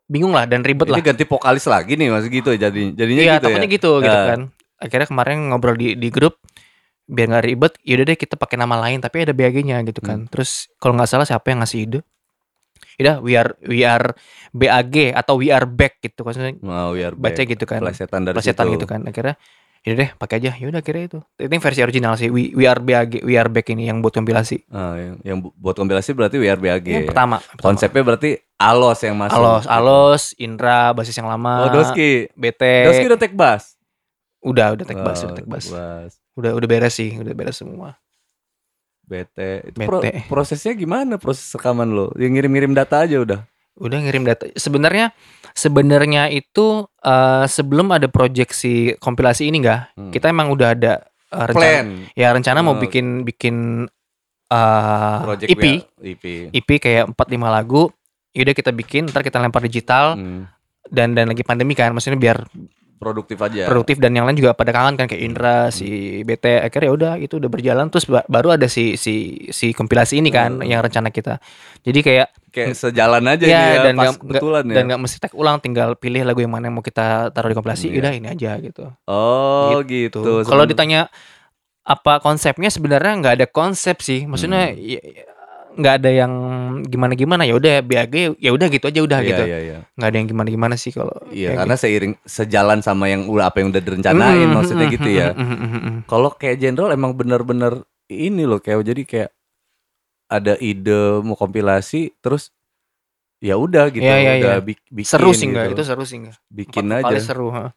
bingung lah dan ribet ini lah. ganti vokalis lagi nih mas gitu ya jadi jadinya Iya, gitu takutnya ya gitu gitu Ah. kan. Akhirnya kemarin ngobrol di di grup biar nggak ribet, yaudah deh kita pakai nama lain tapi ada BAG-nya gitu kan. Hmm. Terus kalau nggak salah siapa yang ngasih ide? Yaudah, we are we are BAG atau we are back gitu maksudnya mau biar baca gitu kan. plesetan dari Plesetan situ. gitu kan. Akhirnya yaudah deh pakai aja. Yaudah akhirnya itu. Ini versi original sih. We, we are BAG, we are back ini yang buat kompilasi. Ah, yang, yang bu- buat kompilasi berarti we are BAG Yang pertama, pertama. konsepnya berarti Alos yang masuk Alos, Alos, Indra, basis yang lama. oh Doski BT. Doski udah take bass Udah, udah take bass, Oh, udah take bass. bass. Udah udah beres sih, udah beres semua. BT itu pro- BT. prosesnya gimana proses rekaman lo yang ngirim-ngirim data aja udah Udah ngirim data. Sebenarnya sebenarnya itu eh, sebelum ada proyeksi kompilasi ini enggak, Hmm. kita emang udah ada eh, rencana plan ya rencana mau Oh. bikin bikin project EP, EP EP kayak 4 5 lagu. Yaudah kita bikin, ntar kita lempar digital Hmm, dan dan lagi pandemi kan, maksudnya biar produktif aja produktif dan yang lain juga pada kangen kan kayak Indra, si BT akhirnya ya udah itu udah berjalan terus ba- baru ada si si si kompilasi ini kan Hmm. yang rencana kita. Jadi kayak kayak sejalan aja Ya, nih ya dan pas nggak- kebetulan ya dan nggak mesti tag ulang tinggal pilih lagu yang mana yang mau kita taruh di kompilasi Iya. udah ini aja gitu. oh gitu, Tuh. Kalau ditanya apa konsepnya sebenarnya nggak ada konsep sih. Maksudnya Hmm. ya- ya, nggak ada yang gimana gimana ya udah BAG ya udah gitu aja udah Iya, gitu. iya, iya. Nggak ada yang gimana gimana sih kalau Iya, kayak karena seiring sejalan sama yang udah apa yang udah gitu. direncanain Mm, maksudnya mm, gitu mm, ya. mm, mm, mm, mm. Kalau kayak general emang bener-bener ini loh kayak jadi kayak ada ide mau kompilasi terus ya udah gitu Iya, iya, udah bik- bikin Seru sih gitu. Itu seru sih nggak? bikin Empat aja. seru. ha.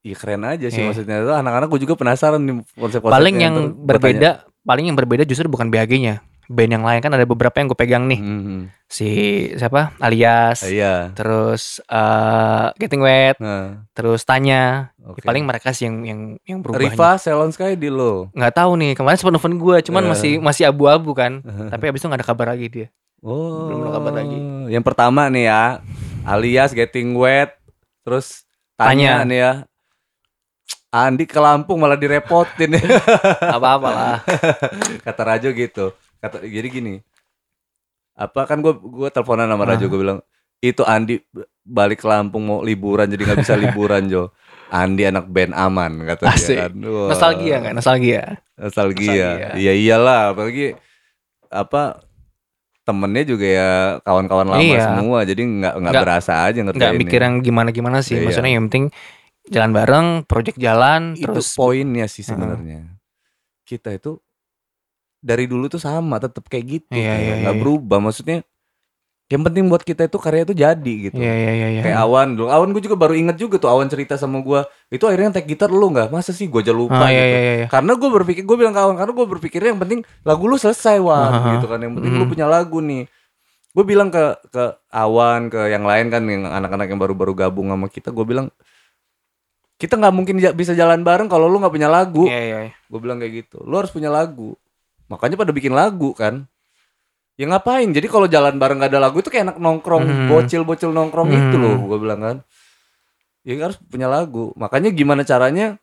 Iya keren aja sih Iya. maksudnya. Itu anak-anak gue juga penasaran nih konsep-konsepnya. Paling yang tanya. berbeda, paling yang berbeda justru bukan BAG-nya. Band yang lain kan ada beberapa yang gue pegang nih. Mhm. Si siapa? Alias. Iya. Terus eh, Getting Wet, Nah, terus Tanya. Ya, oke. paling mereka sih yang yang yang berubah. Riva Salon Sky di lo. Nggak tahu nih. Kemarin sempat nelfon gue, cuman Eh. masih masih abu-abu kan. [laughs] Tapi abis itu nggak ada kabar lagi dia. Oh. Belum ada kabar lagi. Yang pertama nih ya, alias Getting Wet, terus tanya, Tanya. nih ya. Andi ke Lampung malah direpotin [laughs] Apa-apa lah. [laughs] kata Rajo gitu. Kata jadi gini. Apa kan gue gue teleponan sama Rajo Ah. gue bilang itu Andi balik ke Lampung mau liburan jadi nggak bisa [laughs] liburan Jo. Andi anak band aman kata Asik. dia kan. Wah. Nostalgia nggak? Nostalgia. Nostalgia. Nostalgia. Iya iyalah apalagi apa temennya juga ya kawan-kawan lama Iya. semua jadi nggak nggak berasa aja ngerjain Nggak mikir yang gimana-gimana sih. Iya. Maksudnya yang penting jalan bareng, project jalan, itu terus poinnya sih sebenarnya kita itu dari dulu tuh sama tetap kayak gitu Iya, kayak iya, nggak iya. berubah maksudnya yang penting buat kita itu karya itu jadi gitu Iya iya iya. iya. kayak awan dulu awan gue juga baru inget juga tuh awan cerita sama gue itu akhirnya tag gitar lu nggak masa sih gue aja lupa Ah, iya, gitu iya, iya. karena gue berpikir gue bilang ke awan karena gue berpikirnya yang penting lagu lu selesai wan Aha. gitu kan yang penting lu Mhm. punya lagu nih gue bilang ke ke awan ke yang lain kan yang anak-anak yang baru-baru gabung sama kita gue bilang kita nggak mungkin bisa jalan bareng kalau lu nggak punya lagu Iya iya. iya. gue bilang kayak gitu lu harus punya lagu makanya pada bikin lagu kan ya ngapain jadi kalau jalan bareng gak ada lagu itu kayak anak nongkrong Mhm. bocil-bocil nongkrong itu Mhm. loh gue bilang kan ya harus punya lagu makanya gimana caranya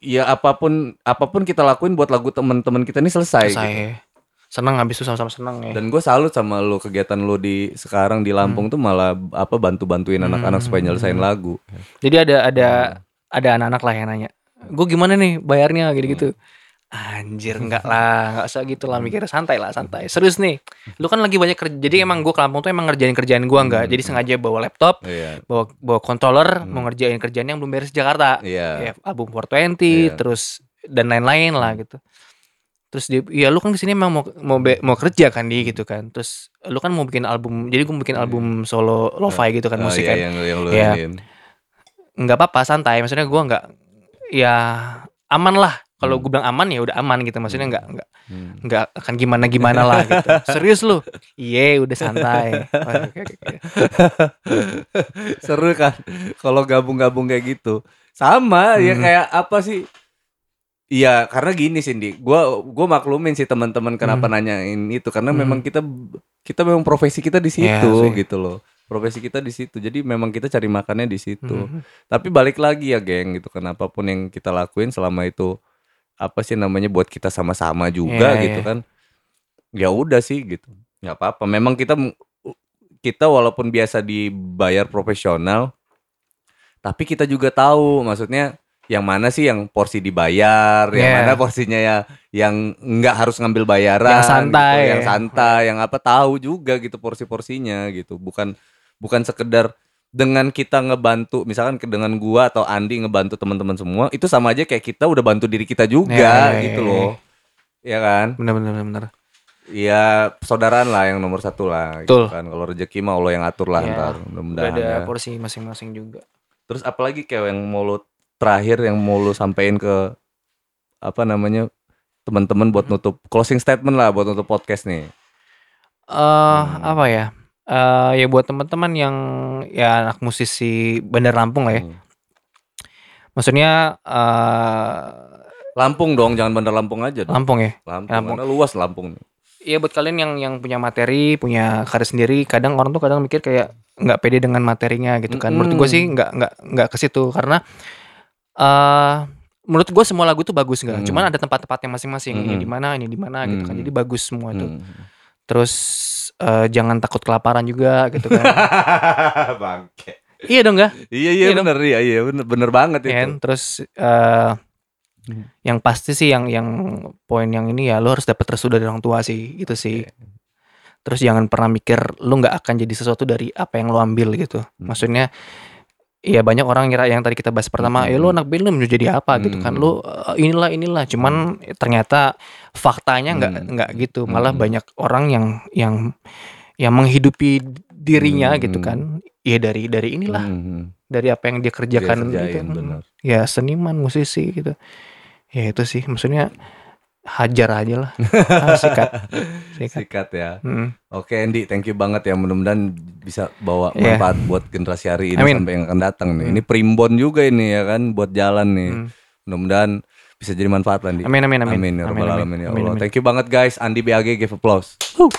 ya apa pun apa pun kita lakuin buat lagu teman-teman kita ini selesai. Selesai. gitu. Seneng habis itu sama-sama seneng ya. Dan gue salut sama lo kegiatan lo di sekarang di Lampung Hmm. tuh malah apa bantu-bantuin anak-anak supaya nyelesain lagu. Jadi ada ada ada anak-anak lah yang nanya, gue gimana nih bayarnya gitu-gitu. Anjir enggak lah, enggak usah gitu lah mikir santai lah santai. Serius nih, lu kan lagi banyak kerja. Jadi emang gue ke Lampung tuh emang ngerjain kerjaan gue enggak. Jadi sengaja bawa laptop, Iya. bawa bawa controller, mau ngerjain kerjaan yang belum beres Jakarta. Iya. Ya, album 420 Iya. terus dan lain-lain lah gitu. Terus dia, ya lu kan ke sini emang mau mau be- mau kerja kan di gitu kan. Terus lu kan mau bikin album, jadi gue mau bikin album solo lo-fi gitu kan Oh, musik iya, kan yang Iya. iniin. nggak apa-apa santai maksudnya gua nggak ya aman lah kalau Hmm. gue bilang aman ya udah aman gitu maksudnya nggak nggak Hmm. nggak akan gimana gimana lah gitu [laughs] serius lu iya udah santai. Seru kan kalau gabung-gabung kayak gitu. Sama ya Hmm. kayak apa sih? Iya, karena gini Cindy, gua gua maklumin sih teman-teman kenapa Hmm. nanyain itu karena Hmm. memang kita kita memang profesi kita di Iya situ sih. gitu loh. Profesi kita di situ. Jadi memang kita cari makannya di situ. Hmm. Tapi balik lagi ya, geng, gitu. Kenapa pun yang kita lakuin selama itu apa sih namanya buat kita sama-sama juga Iya, gitu iya. kan. Ya udah sih gitu. nggak apa-apa. Memang kita kita walaupun biasa dibayar profesional tapi kita juga tahu maksudnya yang mana sih yang porsi dibayar, yang Iya. mana porsinya ya yang nggak harus ngambil bayaran, Yang santai. gitu, yang santai, yang apa tahu juga gitu porsi-porsinya gitu. Bukan bukan sekedar dengan kita ngebantu misalkan dengan gua atau Andi ngebantu teman-teman semua itu sama aja kayak kita udah bantu diri kita juga Iya, iya, gitu iya, loh. Ya kan? bener bener bener, bener Ya saudaraan lah yang nomor satu lah gitu kan. Kalau rezeki mah Allah yang atur lah Iya. ntar Udah mudah-mudahan ada ya. porsi masing-masing juga Terus apalagi kayak yang mau lo terakhir yang mau lo sampein ke apa namanya teman-teman buat nutup closing statement lah buat nutup podcast nih. eh Hmm. apa ya Eh ya buat teman-teman yang ya anak musisi Bandar Lampung lah ya Hmm. maksudnya eh Lampung dong, jangan Bandar Lampung aja dong. Lampung ya Lampung, Lampung. karena luas Lampung nih. Iya buat kalian yang yang punya materi, punya karya sendiri, kadang orang tuh kadang mikir kayak nggak pede dengan materinya gitu kan. Menurut gue sih nggak nggak nggak ke situ karena eh menurut gue semua lagu tuh bagus nggak. Mm. Cuman ada tempat-tempatnya masing-masing. Ini Mm-mm. di mana, ini di mana gitu kan. Mm. Jadi bagus semua itu. Hmm. Terus eh, jangan takut kelaparan juga gitu kan. [laughs] Bangke. iya dong nggak? Iya iya Iya dong. bener iya iya bener, bener banget Ya kan? itu. Terus eh Hmm. yang pasti sih yang yang poin yang ini ya lo harus dapat restu dari orang tua sih gitu sih. Iya. Terus jangan pernah mikir lu nggak akan jadi sesuatu dari apa yang lo ambil gitu. Hmm. Maksudnya Iya banyak orang ngira yang tadi kita bahas pertama, Hmm. ya lu anak band lu jadi apa gitu kan. Hmm. Lu eh, inilah inilah cuman ternyata faktanya nggak Hmm. nggak gitu. Malah Hmm. banyak orang yang yang yang menghidupi dirinya Hmm. gitu kan. Ya dari dari inilah, Hmm. dari apa yang dia Dia kerjakan gitu. kerjain, bener. Ya seniman, musisi gitu. Ya itu sih maksudnya hajar aja lah. [laughs] Ah, sikat. Sikat. Sikat ya. Mm. Oke Andy, thank you banget ya. Mudah-mudahan bisa bawa Iya. manfaat buat generasi hari ini Amin. sampai yang akan datang nih. Hmm. Ini primbon juga ini ya kan buat jalan nih. Mm. Mudah-mudahan bisa jadi manfaat lah Andy. Amin amin amin. Amin ya rabbal alamin ya Amin, Allah. amin. Thank you banget guys. Andi BAG give applause. Huh.